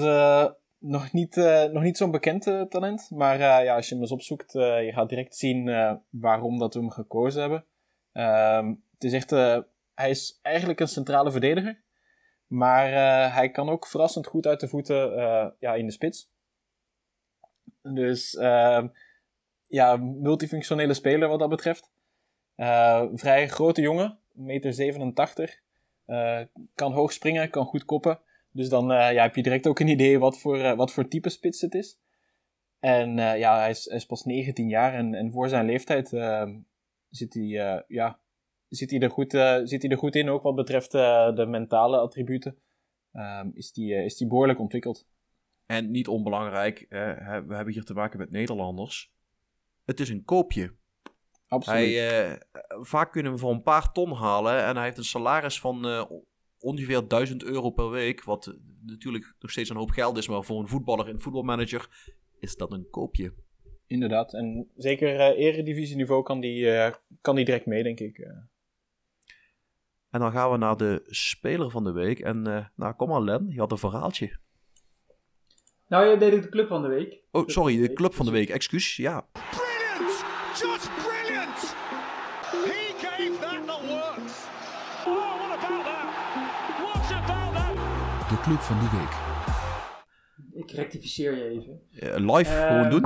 nog niet, uh, nog niet zo'n bekend uh, talent. Maar uh, ja, als je hem eens opzoekt, je gaat direct zien waarom dat we hem gekozen hebben. Ehm, het is echt, hij is eigenlijk een centrale verdediger. Maar hij kan ook verrassend goed uit de voeten ja, in de spits. Dus ehm, ja, multifunctionele speler wat dat betreft. vrij grote jongen, 1,87 meter. kan hoog springen, kan goed koppen. Dus dan uh, ja, heb je direct ook een idee wat voor, uh, wat voor type spits het is. En uh, ja, hij is, hij is, pas 19 jaar en, en voor zijn leeftijd ehm, zit, hij, ja, zit, hij er goed, zit hij er goed in, ook wat betreft de mentale attributen. Ehm, is die, is die behoorlijk ontwikkeld. En niet onbelangrijk, we hebben hier te maken met Nederlanders. Het is een koopje. Absoluut. Hij, vaak kunnen we voor een paar ton halen en hij heeft een salaris van ongeveer 1000 euro per week. Wat natuurlijk nog steeds een hoop geld is, maar voor een voetballer en voetbalmanager is dat een koopje. Inderdaad, en zeker uh, eredivisieniveau kan die, uh, kan die direct mee, denk ik. En dan gaan we naar de speler van de week. En nou, kom maar Len, je had een verhaaltje. Nou, je deed de club van de week. Oh, sorry, de club van de week, excuus, ja. Brilliant! Just brilliant! He gave that the works! De club van de week. Ik rectificeer je even. Uh, live, uh, gewoon doen?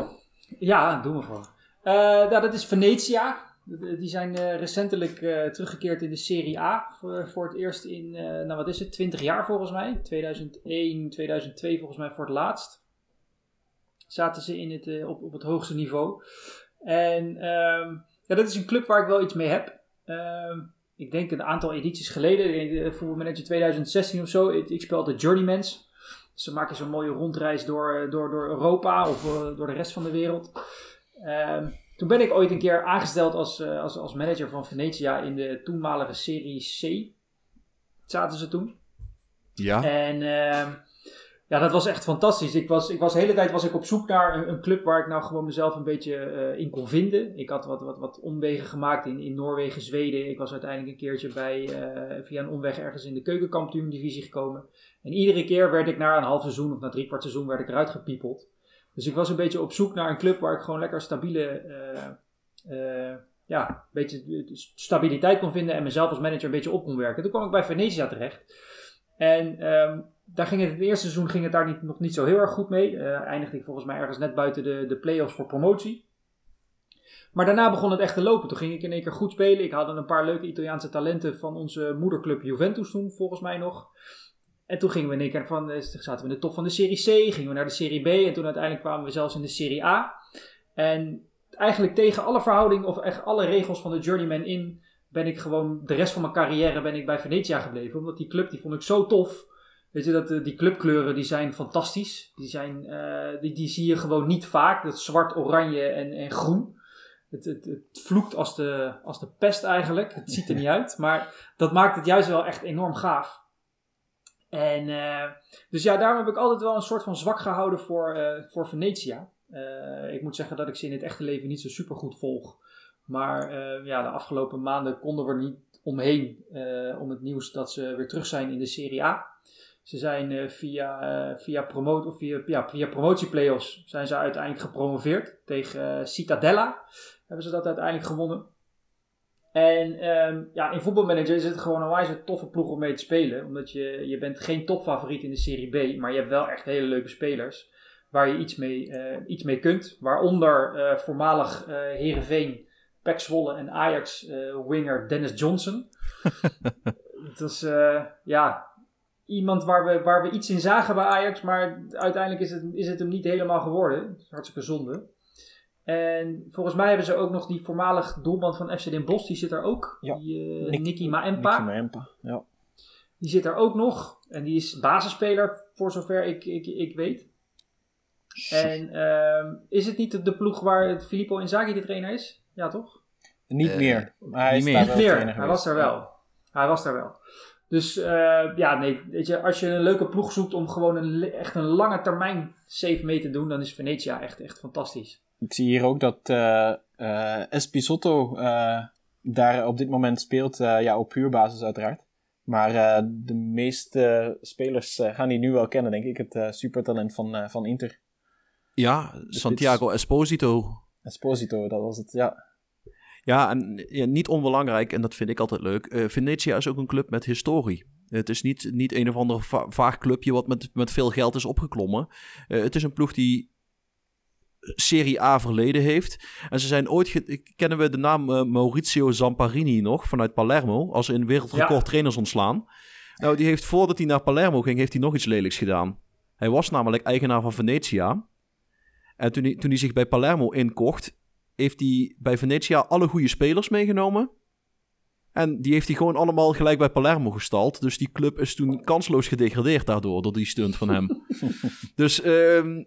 Ja, doen we gewoon. Uh, nou, dat is Venetia. Die zijn recentelijk teruggekeerd in de Serie A. Voor, voor het eerst in, nou wat is het, 20 jaar volgens mij. 2001, 2002 volgens mij voor het laatst. Zaten ze in het, op, op het hoogste niveau. En ehm, ja, dat is een club waar ik wel iets mee heb. Ehm, ik denk een aantal edities geleden, voetbalmanager 2016 of zo. Ik, ik speelde Journeymans. Ze maken zo'n mooie rondreis door, door, door Europa of door de rest van de wereld. Um, toen ben ik ooit een keer aangesteld als, uh, als, als manager van Venetia in de toenmalige Serie C. Zaten ze toen. Ja. En uh, ja, dat was echt fantastisch. Ik was, ik was de hele tijd was ik op zoek naar een, club waar ik nou gewoon mezelf een beetje uh, in kon vinden. Ik had wat, wat, wat omwegen gemaakt in, in Noorwegen, Zweden. Ik was uiteindelijk een keertje bij, via een omweg ergens in de keukenkampioen divisie gekomen. En iedere keer werd ik na een half seizoen of na drie kwart seizoen werd ik eruit gepiepeld Dus ik was een beetje op zoek naar een club waar ik gewoon lekker stabiele, eh, eh, ja, een beetje stabiliteit kon vinden en mezelf als manager een beetje op kon werken. Toen kwam ik bij Venezia terecht. En ehm, daar ging het, het eerste seizoen ging het daar niet, nog niet zo heel erg goed mee. Eh eindigde ik volgens mij ergens net buiten de, de play-offs voor promotie. Maar daarna begon het echt te lopen. Toen ging ik in één keer goed spelen. Ik had een paar leuke Italiaanse talenten van onze moederclub Juventus toen, volgens mij nog. En toen gingen we in één keer van, eh, zaten we in de top van de Serie C, gingen we naar de Serie B en toen uiteindelijk kwamen we zelfs in de Serie A. En eigenlijk tegen alle verhoudingen of echt alle regels van de journeyman in ben ik gewoon de rest van mijn carrière ben ik bij Venetia gebleven. Omdat die club die vond ik zo tof. Weet je, dat, eh, die clubkleuren die zijn fantastisch. Die, zijn, eh, die, die zie je gewoon niet vaak. Dat zwart, oranje en, en groen. Het, het, het vloekt als de, als de pest eigenlijk. Het ziet er niet uit. Maar dat maakt het juist wel echt enorm gaaf. En eh, dus ja, daarom heb ik altijd wel een soort van zwak gehouden voor, voor Venetia. Ik moet zeggen dat ik ze in het echte leven niet zo super goed volg. Maar ja, de afgelopen maanden konden we er niet omheen om het nieuws dat ze weer terug zijn in de Serie A. Ze zijn eh, via, eh, via, promo of via, ja, via promotieplayoffs zijn ze uiteindelijk gepromoveerd. Tegen eh, Cittadella hebben ze dat uiteindelijk gewonnen. En ehm, ja, in voetbalmanager is het gewoon een wijze toffe ploeg om mee te spelen. Omdat je, je bent geen topfavoriet in de Serie B, maar je hebt wel echt hele leuke spelers. Waar je iets mee, iets mee kunt. Waaronder voormalig eh Heerenveen, Pek Zwolle en Ajax winger Dennis Johnson. Dat is ja, iemand waar we, waar we iets in zagen bij Ajax. Maar uiteindelijk is het, is het hem niet helemaal geworden. Dat is hartstikke zonde. En volgens mij hebben ze ook nog die voormalig doelman van FC Den Bosch. Die zit er ook. Ja. Die, eh, Nick- Nicky Maempa. Nicky Maempa, ja. Die zit er ook nog. En die is basisspeler, voor zover ik, ik, ik weet. En ehm, is het niet de ploeg waar het Filippo Inzaghi de trainer is? Ja, toch? Niet Eh, meer. Maar hij niet is meer. daar Niet wel meer. Hij was daar wel. Hij was daar wel. Dus eh, ja, nee, weet je, als je een leuke ploeg zoekt om gewoon een, echt een lange termijn save mee te doen, dan is Venetia echt, echt fantastisch. Ik zie hier ook dat eh eh, Espisotto eh, daar op dit moment speelt, eh, ja, op huurbasis uiteraard. Maar eh, de meeste spelers eh, gaan die nu wel kennen, denk ik. Het eh, supertalent van, eh, van Inter. Ja, Santiago Esposito. Esposito, dat was het, ja. Ja, en ja, niet onbelangrijk, en dat vind ik altijd leuk. eh Venetia is ook een club met historie. Het is niet, niet een of ander va- vaag clubje wat met, met veel geld is opgeklommen. Eh, het is een ploeg die Serie A verleden heeft. En ze zijn ooit... kennen we de naam eh, Maurizio Zamparini nog vanuit Palermo... als in wereldrecord Ja. trainers ontslaan. Nou, die heeft voordat hij naar Palermo ging... heeft hij nog iets lelijks gedaan. Hij was namelijk eigenaar van Venetia. En toen hij, toen hij zich bij Palermo inkocht... heeft hij bij Venetia alle goede spelers meegenomen... En die heeft hij gewoon allemaal gelijk bij Palermo gestald. Dus die club is toen kansloos gedegradeerd daardoor, door die stunt van hem. dus ehm,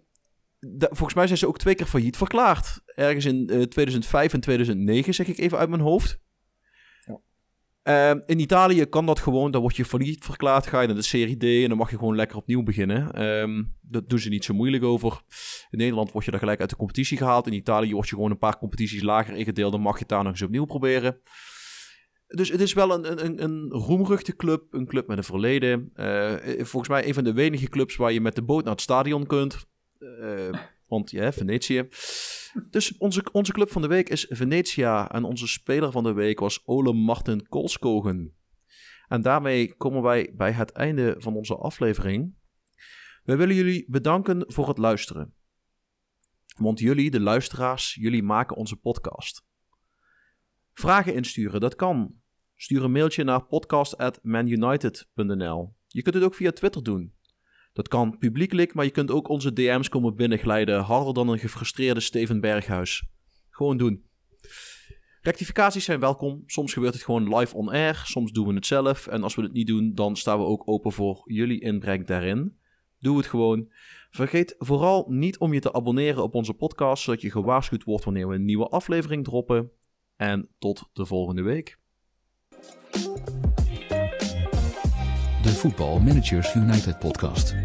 volgens mij zijn ze ook twee keer failliet verklaard. Ergens in eh, 2005 en 2009, zeg ik even uit mijn hoofd. Ehm, in Italië kan dat gewoon, dan word je failliet verklaard, ga je naar de Serie D en dan mag je gewoon lekker opnieuw beginnen. Ehm, dat doen ze niet zo moeilijk over. In Nederland word je daar gelijk uit de competitie gehaald. In Italië word je gewoon een paar competities lager ingedeeld, dan mag je het daar nog eens opnieuw proberen. Dus het is wel een, een- een, roemruchte club, een club met een verleden. Eh, volgens mij een van de weinige clubs waar je met de boot naar het stadion kunt. Eh, want ja, Venetië. Dus onze, onze club van de week is Venetia. En onze speler van de week was Ole Martin Kolskogen. En daarmee komen wij bij het einde van onze aflevering. Wij willen jullie bedanken voor het luisteren. Want jullie, de luisteraars, jullie maken onze podcast. Vragen insturen, dat kan. Stuur een mailtje naar podcast.manunited.nl. Je kunt het ook via Twitter doen. Dat kan publiekelijk, maar je kunt ook onze DM's komen binnenglijden, harder dan een gefrustreerde Steven Berghuis. Gewoon doen. Rectificaties zijn welkom. Soms gebeurt het gewoon live on air, soms doen we het zelf. En als we het niet doen, dan staan we ook open voor jullie inbreng daarin. Doe het gewoon. Vergeet vooral niet om je te abonneren op onze podcast, zodat je gewaarschuwd wordt wanneer we een nieuwe aflevering droppen. En tot de volgende week. De Voetbal Managers United podcast.